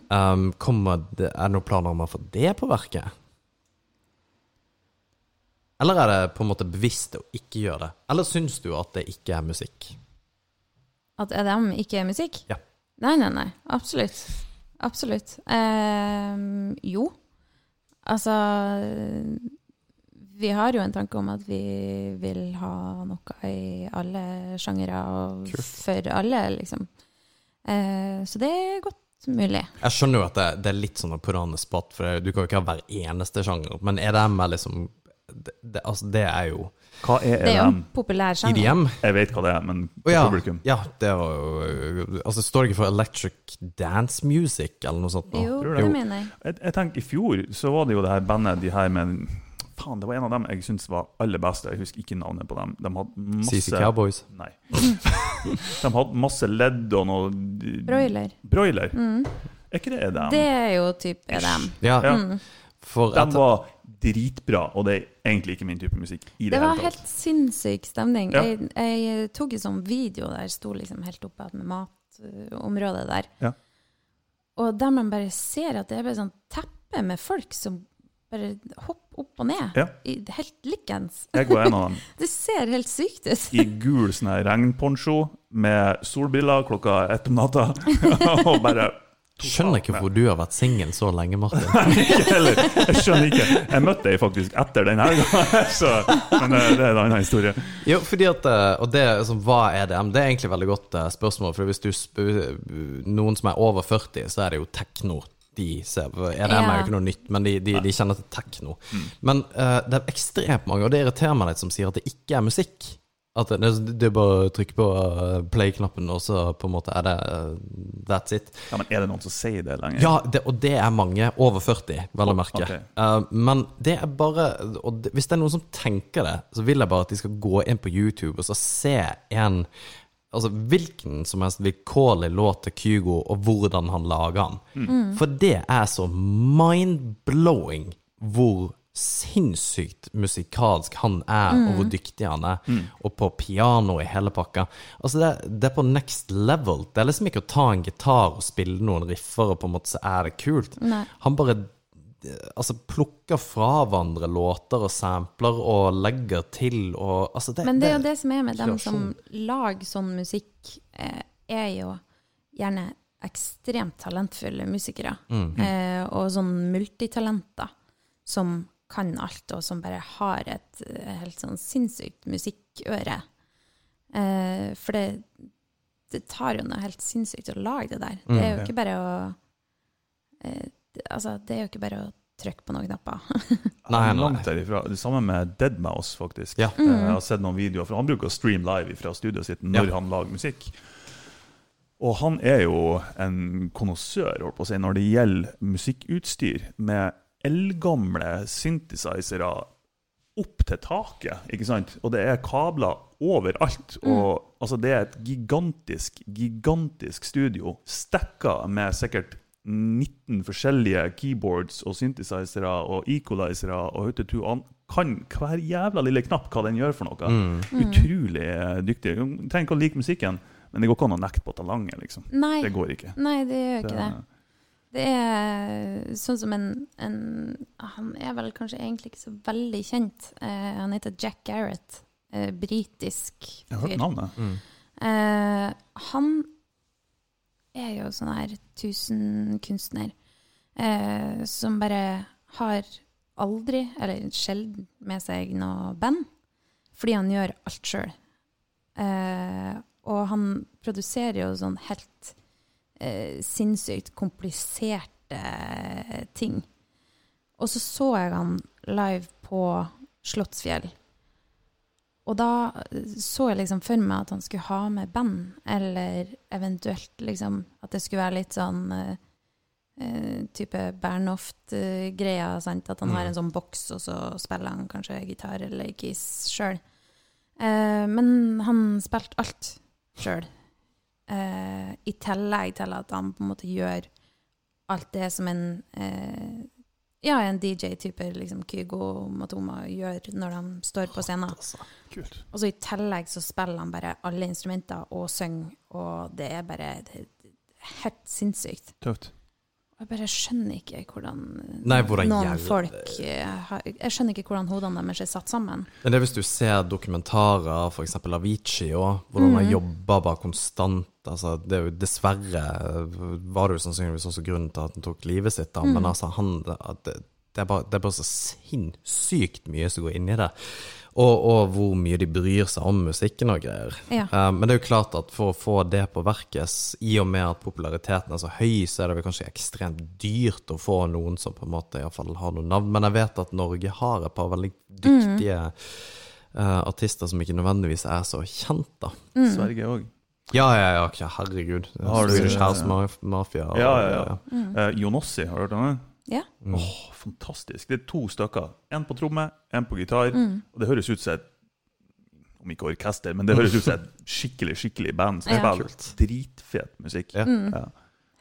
Um, kommer det, er det noen planer om å få det på verket? Eller er det på en måte bevisst å ikke gjøre det? Eller syns du at det ikke er musikk? At EDM ikke er musikk? Ja. Nei, nei, nei. Absolutt. Absolutt. Ehm, jo. Altså Vi har jo en tanke om at vi vil ha noe i alle sjangere og Kult. for alle, liksom. Eh, så det er godt mulig. Jeg skjønner jo at det, det er litt sånn put spot, for du kan jo ikke ha hver eneste sjanger. Men EDM er liksom det, det, Altså, det er jo Hva er Det er jo en populær sjanger. EDM? Jeg vet hva det er, men oh, ja, publikum ja, det var jo Altså, står det ikke for Electric Dance Music, eller noe sånt? nå? Jo, det jo. mener jeg. jeg, jeg tenker I fjor så var det jo det her bandet de her med Faen, det var en av dem jeg syns var aller beste. Jeg husker ikke navnet på dem. De hadde CC masse Cowboys. Nei. *laughs* De hadde masse ledd og noe Broiler. Broiler. Mm. Er ikke det EDM? Det er jo typ EDM. Ja, Ja. Mm. for De var dritbra, og det er egentlig ikke min type musikk. i det, Det var helt sinnssyk stemning. Ja. Jeg, jeg tok en sånn video der sto liksom helt oppe med matområdet der. Ja. Og der man bare ser at det er bare sånn teppe med folk som bare hopp opp og ned. Ja. I, helt likens. Jeg var en av dem. *laughs* Det ser helt sykt ut. I gul sånn regnponcho med solbriller klokka ett om natta. *laughs* og bare skjønner ikke hvor du har vært singel så lenge, Martin. *laughs* Ikke heller. Jeg skjønner ikke. Jeg møtte deg faktisk etter den helga, så Men eh, det er en annen historie. Jo, fordi at eh, Og det altså, hva er DM? Det er egentlig et veldig godt eh, spørsmål. For hvis du spør noen som er over 40, så er det jo tekno. De ser, EDM er Ja. jo ikke noe nytt, men de, de, de kjenner til tekno. Men uh, det er ekstremt mange, og det irriterer meg litt, som sier at det ikke er musikk. At det, det er bare å trykke på eh, play-knappen, og så på en måte er det eh, That's it. Ja, Men er det noen som sier det lenger? Ja, det, og det er mange over 40, vel å merke. Okay. Uh, men det er bare Og det, hvis det er noen som tenker det, så vil jeg bare at de skal gå inn på YouTube og så se en Altså hvilken som helst vilkårlig låt til Kygo, og hvordan han lager den. For det er så mind-blowing hvor sinnssykt musikalsk han er, og hvor dyktig han er. Og på piano i hele pakka. Altså det, det er på next level. Det er liksom ikke å ta en gitar og spille noen riffer, og på en måte så er det kult. Nei. Han bare altså, plukker fra hverandre låter og sampler og legger til og altså det, Men det er jo det som er med dem som lager sånn musikk, eh, er jo gjerne ekstremt talentfulle musikere. Mm. Eh, og sånn multitalenter. som kan alt, og som bare har et eh, helt sånn sinnssykt musikkøre. Eh, for det, det tar jo noe helt sinnssykt å lage det der. Det er jo Mm. ikke bare å eh, Altså, det er jo ikke bare å trykke på noen knapper. *laughs* Nei, nei. Langt derifra. Det samme med Deadmouse, faktisk. Ja. Mm. Jeg har sett noen videoer, for han bruker å streame live fra studioet sitt når Ja. han lager musikk. Og han er jo en konnoissør si, når det gjelder musikkutstyr, med eldgamle synthesizere opp til taket. ikke sant? Og det er kabler overalt. Og altså, det er et gigantisk, gigantisk studio, stekka med sikkert 19 forskjellige keyboards og synthesizere og equalizere og hutetu. an. kan hver jævla lille knapp hva den gjør for noe. Mm. Utrolig eh, dyktig. Du trenger ikke å like musikken, men det går ikke an å nekte på talentet. liksom. Nei, Det går ikke. nei, det gjør ikke det. Det er sånn som en, en Han er vel kanskje egentlig ikke så veldig kjent. Eh, han heter Jack Garrett. Eh, Britisk Jeg har hørt navnet. Mm. Eh, han er jo sånn her tusenkunstner eh, som bare har aldri, eller sjelden, med seg noe band. Fordi han gjør alt sjøl. Eh, og han produserer jo sånn helt eh, sinnssykt kompliserte ting. Og så så jeg han live på Slottsfjell. Og da så jeg liksom for meg at han skulle ha med band, eller eventuelt liksom at det skulle være litt sånn eh, eh, type Bernhoft-greia, sant? At han har en sånn boks, og så spiller han kanskje gitar eller keys sjøl. Uh, men han spilte alt sjøl. Uh, I tillegg til at han på en måte gjør alt det som en eh, ja, en DJ-type, liksom Kygo Matoma, gjør når de står på scenen. Og så i tillegg så spiller han bare alle instrumenter og synger, og det er bare det helt sinnssykt. Tøft. Jeg bare skjønner ikke hvordan, Nei, hvordan noen gjelder- folk eh, Jeg skjønner ikke hvordan hodene deres er satt sammen. Men det er hvis du ser dokumentarer, f.eks. Avicii, også, hvordan han jobber bare konstant altså, det er jo Dessverre var det jo sannsynligvis også grunnen til at han tok livet sitt, da. men altså, han, det, det, er bare, det er bare så sinnssykt mye som går inn i det. Og, og hvor mye de bryr seg om musikken og greier. Ja. Eh, men det er jo klart at for å få det på verket, i og med at populariteten er så høy, så er det vel kanskje ekstremt dyrt å få noen som på en måte i hvert fall har noe navn. Men jeg vet at Norge har et par veldig dyktige eh, artister som ikke nødvendigvis er så kjent, da. Mm. Sverige òg. Ja, ja, ja, ja herregud. Har du- Swedish House Maf- Mafia. og- Ja, ja, ja. Uh, Jonossi, har du hørt om det? Ja. Åh, fantastisk. Det er to stykker. En på tromme, en på gitar. Mm. Og det høres ut som et Om ikke orkester, men det høres ut som et skikkelig skikkelig band som Ja. spiller Kult. dritfet musikk. Ja. Mm. Ja,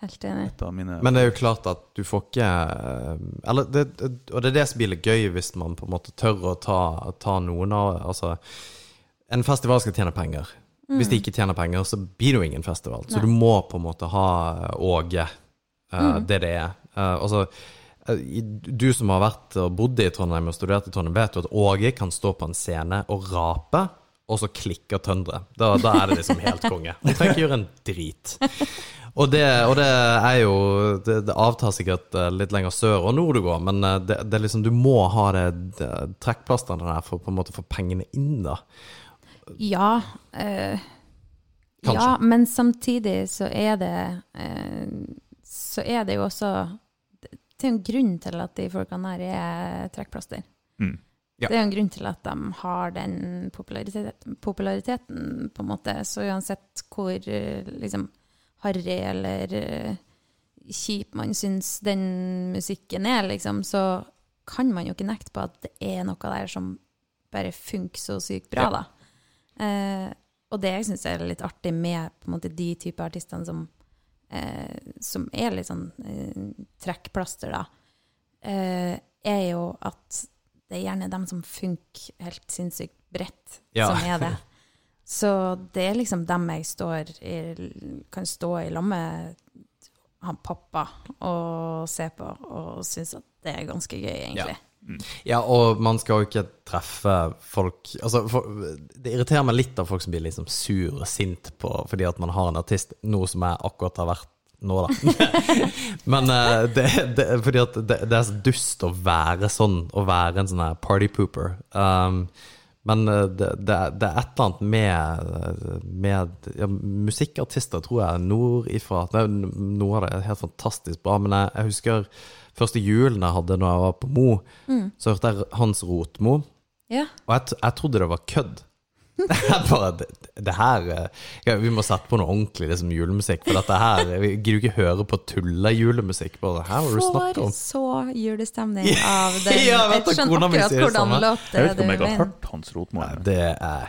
Helt enig. mine Men det er jo klart at du får ikke eh, Eller det, Og det er det som blir litt gøy, hvis man på en måte tør å ta, ta noen av Altså, en festival skal tjene penger. Hvis de ikke tjener penger, så blir det jo ingen festival. Så du må på en måte ha Åge, eh, det det er. Uh, altså, du som har vært og bodd i Trondheim og studert i Trondheim, vet jo at Åge kan stå på en scene og rape, og så klikker tønderet. Da, da er det liksom helt konge. Du trenger ikke gjøre en drit. Og det, og det er jo det, det avtar sikkert eh, litt lenger sør og nord du går, men eh, det, det er liksom du må ha det, det trekkplasterne der for på en måte å få pengene inn, da. Ja. Øh, ja, men samtidig så er det øh, Så er det jo også Det er jo en grunn til at de folkene her er trekkplaster. Mm. Ja. Det er jo en grunn til at de har den popularitet, populariteten, på en måte. Så uansett hvor eh, liksom harry eller eh, kjip man syns den musikken er, liksom, så kan man jo ikke nekte på at det er noe der som bare funker så sykt bra, Ja. da. Eh, og det jeg syns er litt artig med måte, de type artistene som, som er litt sånn eh, trekkplaster, da, eh, er jo at det er gjerne dem som funker helt sinnssykt bredt, Ja. som er det. Så det er liksom dem jeg står i, kan stå i lag med han pappa og se på, og synes at det er ganske gøy, egentlig. Ja, og man skal jo ikke treffe folk Altså, for, det irriterer meg litt av folk som blir liksom sur og sint på fordi at man har en artist, noe som jeg akkurat har vært nå, da. *laughs* Men uh, det, det, fordi at det, det er så dust å være sånn, å være en sånn her party pooper. Um, men eh, det, det, det er et eller annet med, med ja, Musikkartister, tror jeg, nordifra Noe av det er helt fantastisk bra. Men jeg, jeg husker første julen jeg hadde når jeg var på Mo, så hørte jeg Hans Rotmo. Ja. Og jeg, jeg trodde det var kødd. *laughs* Jeg bare, det, det her eh, ja, Vi må sette på noe ordentlig liksom, julemusikk. For dette her Vi gidder ikke høre på tulle-julemusikk. Bare, Her hva du snakke Får om så julestemning *laughs* av den. Ja, vet jeg skjønner akkurat sier hvordan samme. låt det Jeg vet ikke om jeg har hørt Hans Rotmo. Nei, Det er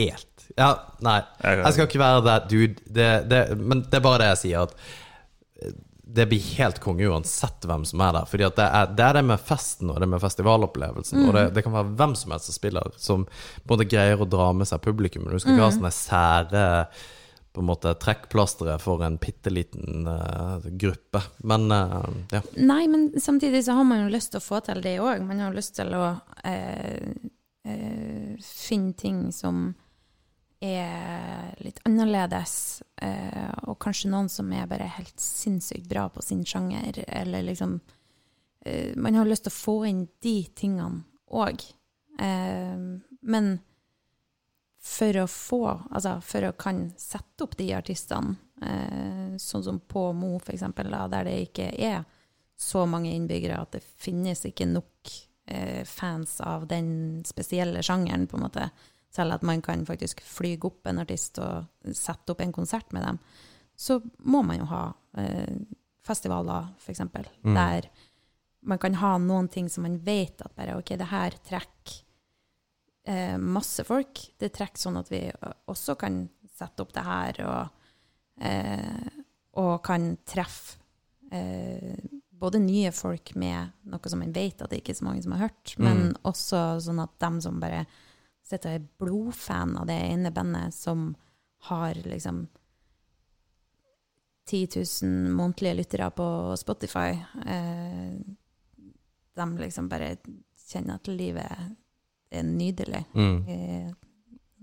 helt Ja, nei. Jeg- Jeg skal ikke være that dude. Det, det, men det er bare det jeg sier, at det blir helt konge uansett hvem som er der. Fordi det er, det er det med festen og det med festivalopplevelsen. Og det, det kan være hvem som helst som spiller, som på en måte greier å dra med seg publikum. Men du skal ikke ha sånne sære på en måte trekkplastre for en bitte liten uh, gruppe. Men uh, ja. Nei, men samtidig så har man jo lyst til å få til det òg. Man har lyst til å uh, finne ting som er litt annerledes, eh, og kanskje noen som er bare helt sinnssykt bra på sin sjanger, eller liksom eh, Man har lyst til å få inn de tingene òg. Eh, men for å få Altså for å kan sette opp de artistene, eh, sånn som på Mo, for eksempel, da, der det ikke er så mange innbyggere at det finnes ikke nok eh, fans av den spesielle sjangeren, på en måte. Selv at man kan faktisk flyge opp en artist og sette opp en konsert med dem. Så må man jo ha eh, festivaler, for eksempel, der man kan ha noen ting som man vet at bare OK, det her trekker eh, masse folk. Det trekker sånn at vi også kan sette opp det her, og, eh, og kan treffe eh, både nye folk med noe som man vet at det ikke er så mange som har hørt, men også sånn at dem som bare sitter og er blodfan av det ene bandet, som har liksom 10 000 månedlige lyttere på Spotify, eh, de liksom bare kjenner at livet er nydelig Mm. i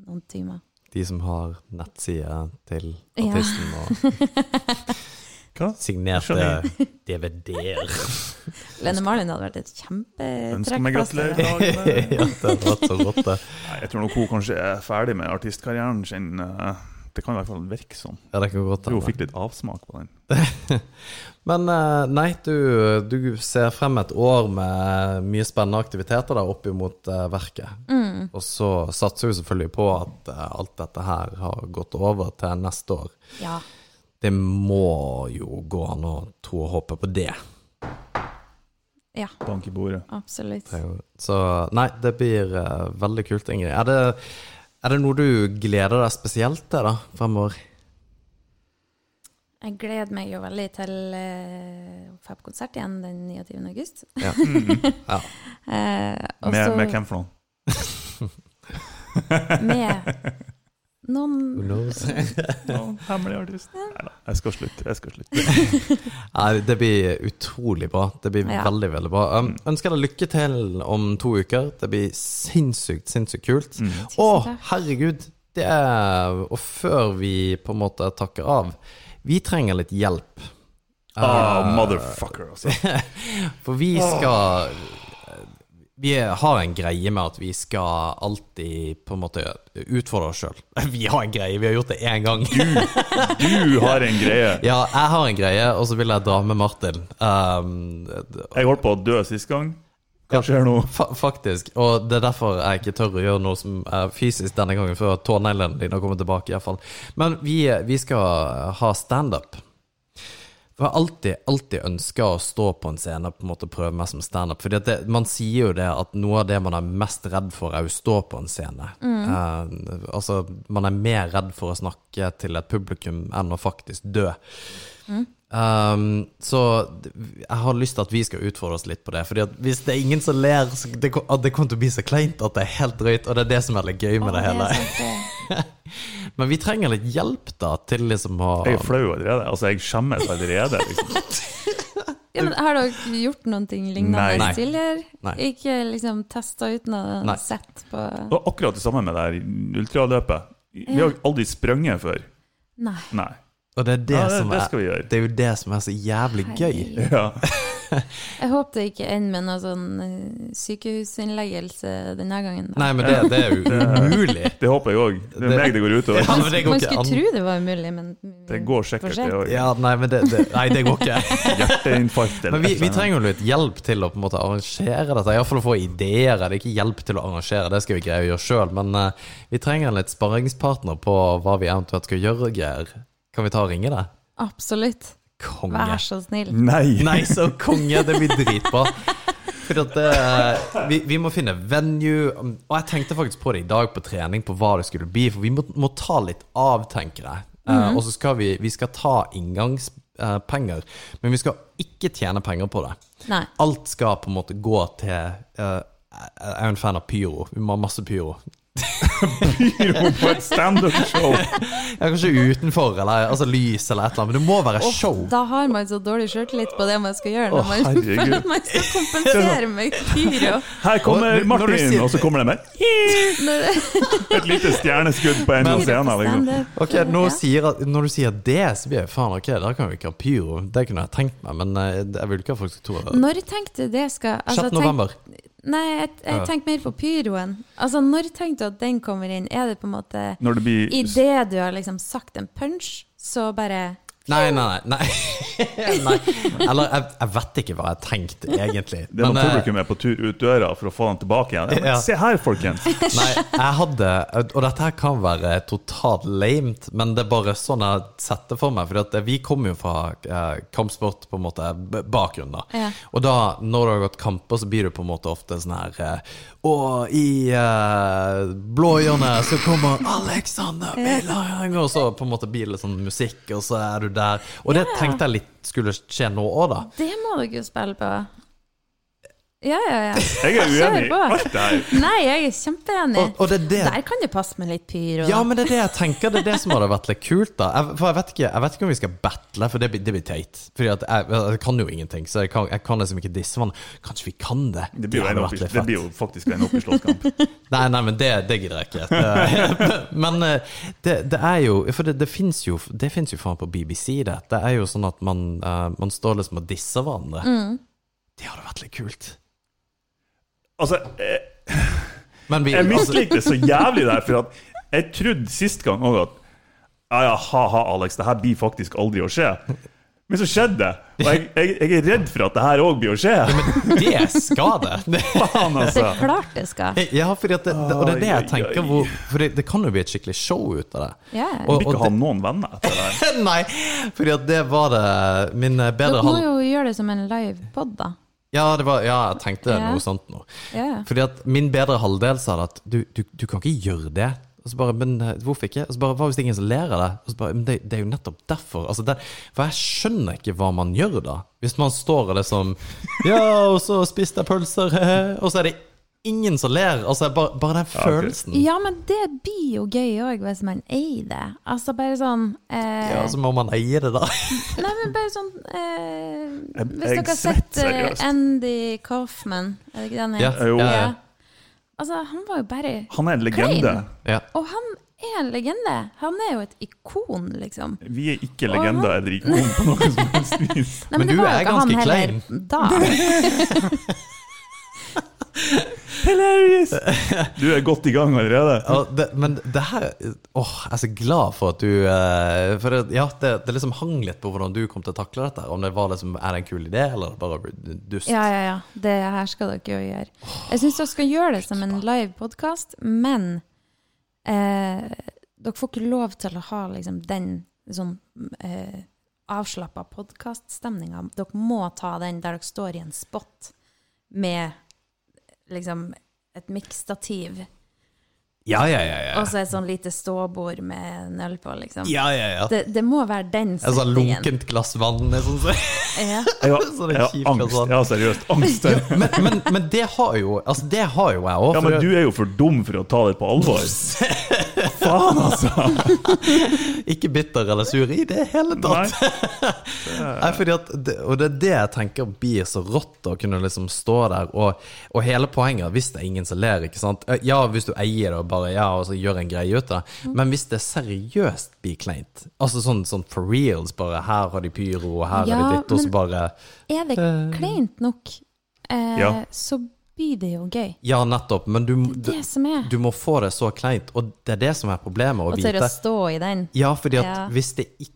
noen timer. De som har nettsida til Ja. artisten og *laughs* Hva? signerte. *laughs* DVD-er. *laughs* Lene Marlin hadde vært et Ønsker meg kjempetrekkplaster. gratulerer ja, det hadde vært så det. Jeg tror nok hun kanskje er ferdig med artistkarrieren sin. eh, Det kan i hvert fall virke sånn. Ja, det kan godt Jeg tror hun fikk litt avsmak på den. *laughs* Men eh, nei, du, du ser frem et år med mye spennende aktiviteter der opp imot eh, verket. Mm. Og så satser vi selvfølgelig på at alt dette her har gått over til neste år. Ja. Det må jo gå an å tro og håpe på det. ja, Bank i bordet. absolutt. Så nei, det blir uh, veldig kult, Ingrid. Er det, er det noe du gleder deg spesielt til da, fremover? Jeg gleder meg jo veldig til uh, å få på konsert igjen den 29. august. Ja. *laughs* ja. uh, Med, med hvem for noen? med *laughs* noen Who knows? *laughs* Noen hemmelig artist? Nei da, jeg skal slutte. Jeg skal slutte. *laughs* Nei, det blir utrolig bra. Det blir Ja. veldig, veldig bra. Um, ønsker deg lykke til om to uker. Det blir sinnssykt, sinnssykt kult. Mm. Å, herregud! Det er Og før vi på en måte takker av Vi trenger litt hjelp. Ah, uh, motherfucker, altså. *laughs* For vi skal Vi har en greie med at vi skal alltid på en måte utfordre oss sjøl. *laughs* Vi har en greie, vi har gjort det én gang. Du har en greie. *laughs* Ja, jeg har en greie, og så vil jeg dra med Martin. Um, Jeg holdt på å dø sist gang. Hva skjer nå? *laughs* fa faktisk. Og det er derfor jeg ikke tør å gjøre noe som er fysisk denne gangen, før tåneglene dine kommer tilbake, iallfall. Men vi, vi skal ha standup. For jeg har alltid, alltid ønska å stå på en scene og på en måte prøve meg som standup. For man sier jo det at noe av det man er mest redd for, er å stå på en scene. Eh, altså, man er mer redd for å snakke til et publikum enn å faktisk dø. Um, så jeg har lyst til at vi skal utfordre oss litt på det. Fordi at hvis det er ingen som ler, så det, at det kommer til å bli så kleint at det er helt drøyt. Og det er det som er litt gøy med det hele. det. *laughs* Men vi trenger litt hjelp da til liksom å Jeg er flau allerede. Altså, jeg skjemmes allerede. Liksom. *laughs* Ja, men har dere gjort noen ting lignende Nei. tidligere? Nei. Ikke liksom testa uten å ha sett på Og akkurat det samme med det her ultraløpet. Vi har aldri sprunget før. Nei. Nei. Og det er det, Ja, det, som det er gjøre. Det er jo det som er så jævlig gøy. Ja. *laughs* Jeg håper det ikke ender med noe sånn eh, sykehusinnleggelse denne gangen. da. Nei, men det, det er jo *laughs* umulig. Det håper jeg òg. Det er meg det går utover. *laughs* Ja, men det går Man ikke skulle an. tro det var umulig, men Det går sikkert, det òg. Ja, nei, men det, det, nei, det går ikke. Hjerteinfarkt eller Men vi, vi trenger jo litt hjelp til å på en måte arrangere dette. Iallfall å få ideer. Det er ikke hjelp til å arrangere, det skal vi greie å gjøre sjøl. Men uh, vi trenger en litt sparringspartner på hva vi eventuelt skal gjøre, Geir. Kan vi ta og ringe deg? absolutt. Konge. Vær så snill. Nei! Nei, så konge! Det blir dritbra. For at det, vi, vi må finne venue. Og jeg tenkte faktisk på det i dag på trening, på hva det skulle bli. For vi må, må ta litt av, tenker jeg. Eh, og så skal vi, vi skal ta inngangspenger, men vi skal ikke tjene penger på det. Nei. Alt skal på en måte gå til eh, Jeg er jo en fan av pyro. Vi må ha masse pyro. Pyro på et standup-show! *laughs* Ja, kanskje utenfor, eller altså lys eller et eller annet. Men det må være oh, show. da har man så dårlig sjøltillit på det man skal gjøre når når man, *laughs* herregud. man skal kompensere med pyro. Her kommer Og Martin, sier- og så kommer det med *laughs* et lite stjerneskudd på en av scenene. Liksom. Ok, når, Ja. sier, at- når du sier det, så blir jeg faen ok, da kan vi ikke ha pyro. Det kunne jeg tenkt meg, men eh, jeg vil ikke at folk skal tro det. Når tenkte du det skal 6. november. tenk- november. Nei, jeg, jeg tenker mer på pyroen. Altså, Når tenker du at den kommer inn? Er det på en måte Når det blir Idet du har liksom sagt en punch, så bare Nei, nei, nei. nei. *laughs* nei. Eller jeg, jeg vet ikke hva jeg tenkte, egentlig. Det var når eh, publikum er på tur ut døra for å få han tilbake igjen. Ja, men Ja. Se her, folkens! *laughs* Nei, jeg hadde Og dette her kan være totalt lamet, men det er bare sånn jeg setter for meg. For vi kommer jo fra eh, kampsport, på en måte, Bakgrunnen, bakgrunn, da. Ja. Og da, når du har gått kamper, så blir du på en måte ofte sånn her eh, Og i eh, blå hjørne så kommer Alexander Millang, og så på en måte blir det litt sånn musikk, og så er du der. Og det tenkte jeg litt skulle skje nå òg, da. Det må dere jo spille på. Ja, ja, ja. Jeg er uenig i alt det her. Nei, jeg er kjempeenig. Og, og det er det Der kan det passe med litt pyro. Ja, men det er det jeg tenker. Det er det som hadde vært litt kult. da jeg, For jeg vet, ikke, jeg vet ikke om vi skal battle, for det blir, det blir teit. Fordi at jeg, jeg kan jo ingenting, så jeg kan, jeg kan liksom ikke disse vann. Kanskje vi kan det? Det blir hadde opp, det blir jo faktisk en opp i slåsskamp. *laughs* Nei, nei, men det, det gidder jeg ikke. Det, men eh, det, det er jo For det, det fins jo Det finnes jo faen på BBC, det. Det er jo sånn at man, eh, man står liksom og disser hverandre. Mm. Det hadde vært litt kult. Altså, jeg, vi jeg altså, mislikte så jævlig det her, for at jeg trodde sist gang òg at ja, ja, ha-ha, Alex, det her blir faktisk aldri å skje. Men så skjedde det. Og jeg, jeg, jeg er redd for at det her òg blir å skje. Det skal *laughs* det! det Faen, Det altså. er klart det skal. ja, fordi at det, det, og det er det jeg tenker. Hvor, for det, det kan jo bli et skikkelig show ut av det. Ja. Og- Jeg vil ikke ha noen venner etter det. *laughs* Nei, for det var det Min eh, bedre Dere må halv... jo gjøre det som en live pod, da. Ja, det var, ja, jeg tenkte noe sånt nå. Fordi at min bedre halvdel sa det at du, du, du kan ikke gjøre det. Og så bare, men eh, hvorfor ikke? Og så bare, Hva hvis det ingen som ler av det? Og så bare, men det, det er jo nettopp derfor. Altså det, for jeg skjønner ikke hva man gjør da. Hvis man står og liksom *laughs* Ja, og så spiste jeg pølser, *laughs* og så er det ingen som ler. Altså bare, bare den følelsen. ja, men det blir jo gøy òg, hvis man eier det. Altså bare sånn eh, Ja, så må man eie det, da. *laughs* Nei, men bare sånn eh, Hvis jeg dere har sett seriøst. Andy Kaufman, er det ikke den Ja, jo. ja. Altså, han var jo bare Han er en legende. ja. Og han er en legende. Han er jo et ikon, liksom. Vi er ikke legender eller ikon på noe som helst vis. men, Men du er han ganske heller Da. *laughs* Hilarious! *laughs* Du er godt i gang allerede. Ja, det, men det her Åh, jeg er så glad for at du eh, For det, ja, det, det liksom hang litt på hvordan du kom til å takle dette. Om det var liksom, Er det en kul idé, eller bare dust? Ja, ja, ja. Det her skal dere jo gjøre. Jeg syns dere skal gjøre det som en live podkast, men eh, dere får ikke lov til å ha liksom den sånn eh, avslappa podkaststemninga. Dere må ta den der dere står i en spot med liksom et miksstativ, Ja, ja, ja. ja. og så et sånn lite ståbord med en øl på, liksom. ja, ja, ja. Det, det må være den Et sånn settingen. lunkent glass vann. Sånn, så. Ja. *laughs* Jeg har, Så det jeg har angst. altså. Jeg har seriøst angst. ja, men, men, men det har jo Altså, det har jo jeg òg. Ja, men du er jo for dum for å ta det på alvor. *laughs* Faen, altså! *laughs* Ikke bitter eller sur i det hele tatt. Nei. *laughs* Nei, fordi at det, og det er det jeg tenker blir så rått, å kunne liksom stå der. Og, og hele poenget, hvis det er ingen som ler, ikke sant Eh, Ja, hvis du eier det og bare ja, og så gjør en greie ut av det, men hvis det seriøst blir kleint, altså sånn, sånn for reals, bare her har de pyro, og her Ja, er det ditt, og så bare Er det kleint nok, eh, Ja. så blir det jo gøy. Ja, nettopp, men du, Det det som er. du må få det så kleint, og det er det som er problemet. Å Og tørre vite å stå i den. Ja, fordi at Ja. hvis det ikke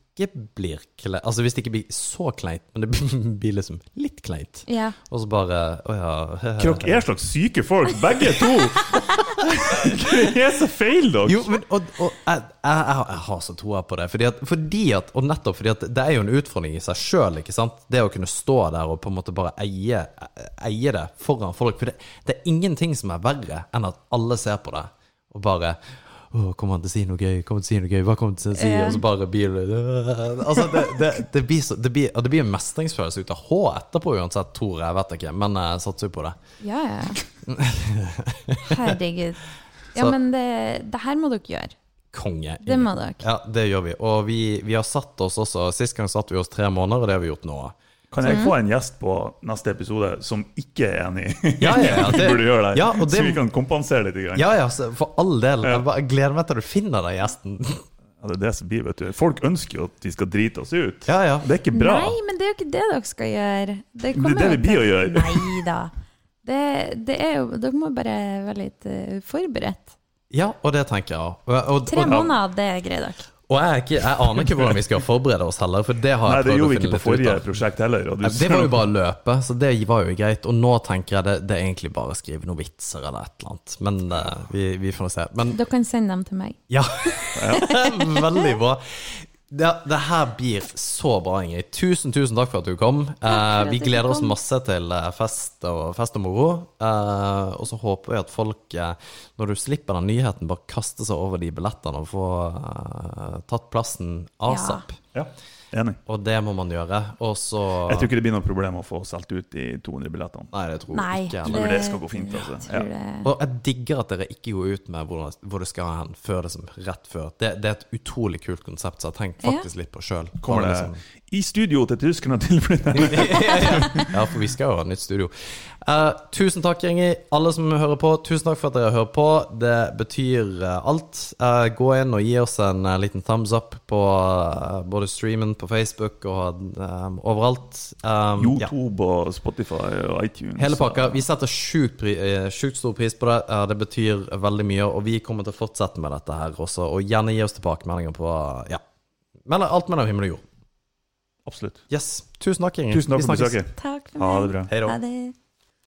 blir kleint Altså hvis det ikke blir så kleint, men det *laughs* blir liksom litt kleint, Ja. og så bare Å ja Dere er slags syke folk, begge to! *laughs* Hva er så feil, dere? Jo, men og, og jeg, jeg, jeg har så troa på det. Fordi at, fordi at, og nettopp fordi at det er jo en utfordring i seg sjøl. Det å kunne stå der og på en måte bare eie, eie det foran folk. For det, det er ingenting som er verre enn at alle ser på det og bare Åh, kommer han til å si noe gøy? Kommer han til å si noe gøy? Hva kommer han til å si? Og så bare blir det *laughs* Altså, det, det, det, blir så, det, blir, det blir en mestringsfølelse ut av H etterpå uansett, tror jeg. Vet ikke, men jeg satser jo på det. Ja, ja. *laughs* Herregud. Ja, men det, det her må dere gjøre. Konge. Det må dere. Ja, det gjør vi. Og vi, vi har satt oss også Sist gang satt vi oss tre måneder, og det har vi gjort nå. Kan jeg få en gjest på neste episode som ikke er enig? Ja, ja, ja, *laughs* det- burde gjøre det, ja, og det- så vi kan kompensere litt. Grann. Ja, ja, for all del. Jeg bare gleder meg til du finner den gjesten. Ja, det er det som blir, vet du. Folk ønsker jo at vi skal drite oss ut. Ja, ja. Det er ikke bra. Nei, men det er jo ikke det dere skal gjøre. Det, Det er det vi blir å gjøre. Nei da. Det, det er jo Dere må bare være litt eh, forberedt. Ja, og det tenker jeg òg. Tre måneder, det greier dere. Og jeg, er ikke, jeg aner ikke hvordan vi skal forberede oss heller, for det har Nei, jeg det prøvd å gjorde vi ikke på forrige prosjekt heller. og du- Det var jo bare å løpe, så det var jo greit. Og nå tenker jeg det, det er egentlig bare å skrive noen vitser eller et eller annet. Men uh, vi, vi får nå se. Men Dere kan sende dem til meg. Ja, *laughs* veldig bra. Det, det her blir så bra, Ingrid. Tusen tusen takk for at du kom. Eh, vi gleder oss masse til eh, fest og, fest og moro. Eh, og så håper vi at folk, eh, når du slipper den nyheten, bare kaster seg over de billettene og får eh, tatt plassen asap. Ja, enig. Og det må man gjøre. Også... Jeg tror ikke det blir noe problem å få solgt ut de 200 billettene. Nei, det tror Nei, ikke. Jeg tror det skal gå fint, altså. jeg Ja. det- Og jeg digger at dere ikke går ut med hvor, hvor det skal hen før det som rett før. Det, det er et utrolig kult konsept, så jeg har tenkt faktisk litt på sjøl. Kommer det i studio til tyskerne tilflytter? *laughs* ja, for vi skal jo ha nytt studio. Eh, tusen takk, Ingrid. Alle som hører på, tusen takk for at dere hører på. Det betyr uh, alt. Uh, gå inn og gi oss en liten thumbs up på både streamen på Facebook og overalt. Um, ja. YouTube og Spotify og iTunes. Hele pakka. Vi setter sjukt, pri, sjukt stor pris på det. Det betyr veldig mye, og vi kommer til å fortsette med dette her også. Og gjerne gi oss tilbakemeldinger på Ja. Men alt mellom himmel og jord. Absolutt. Yes. Tusen takk, Ingrid. Tusen takk for besøket. Takk for Ha det bra. Hei da. Ha det.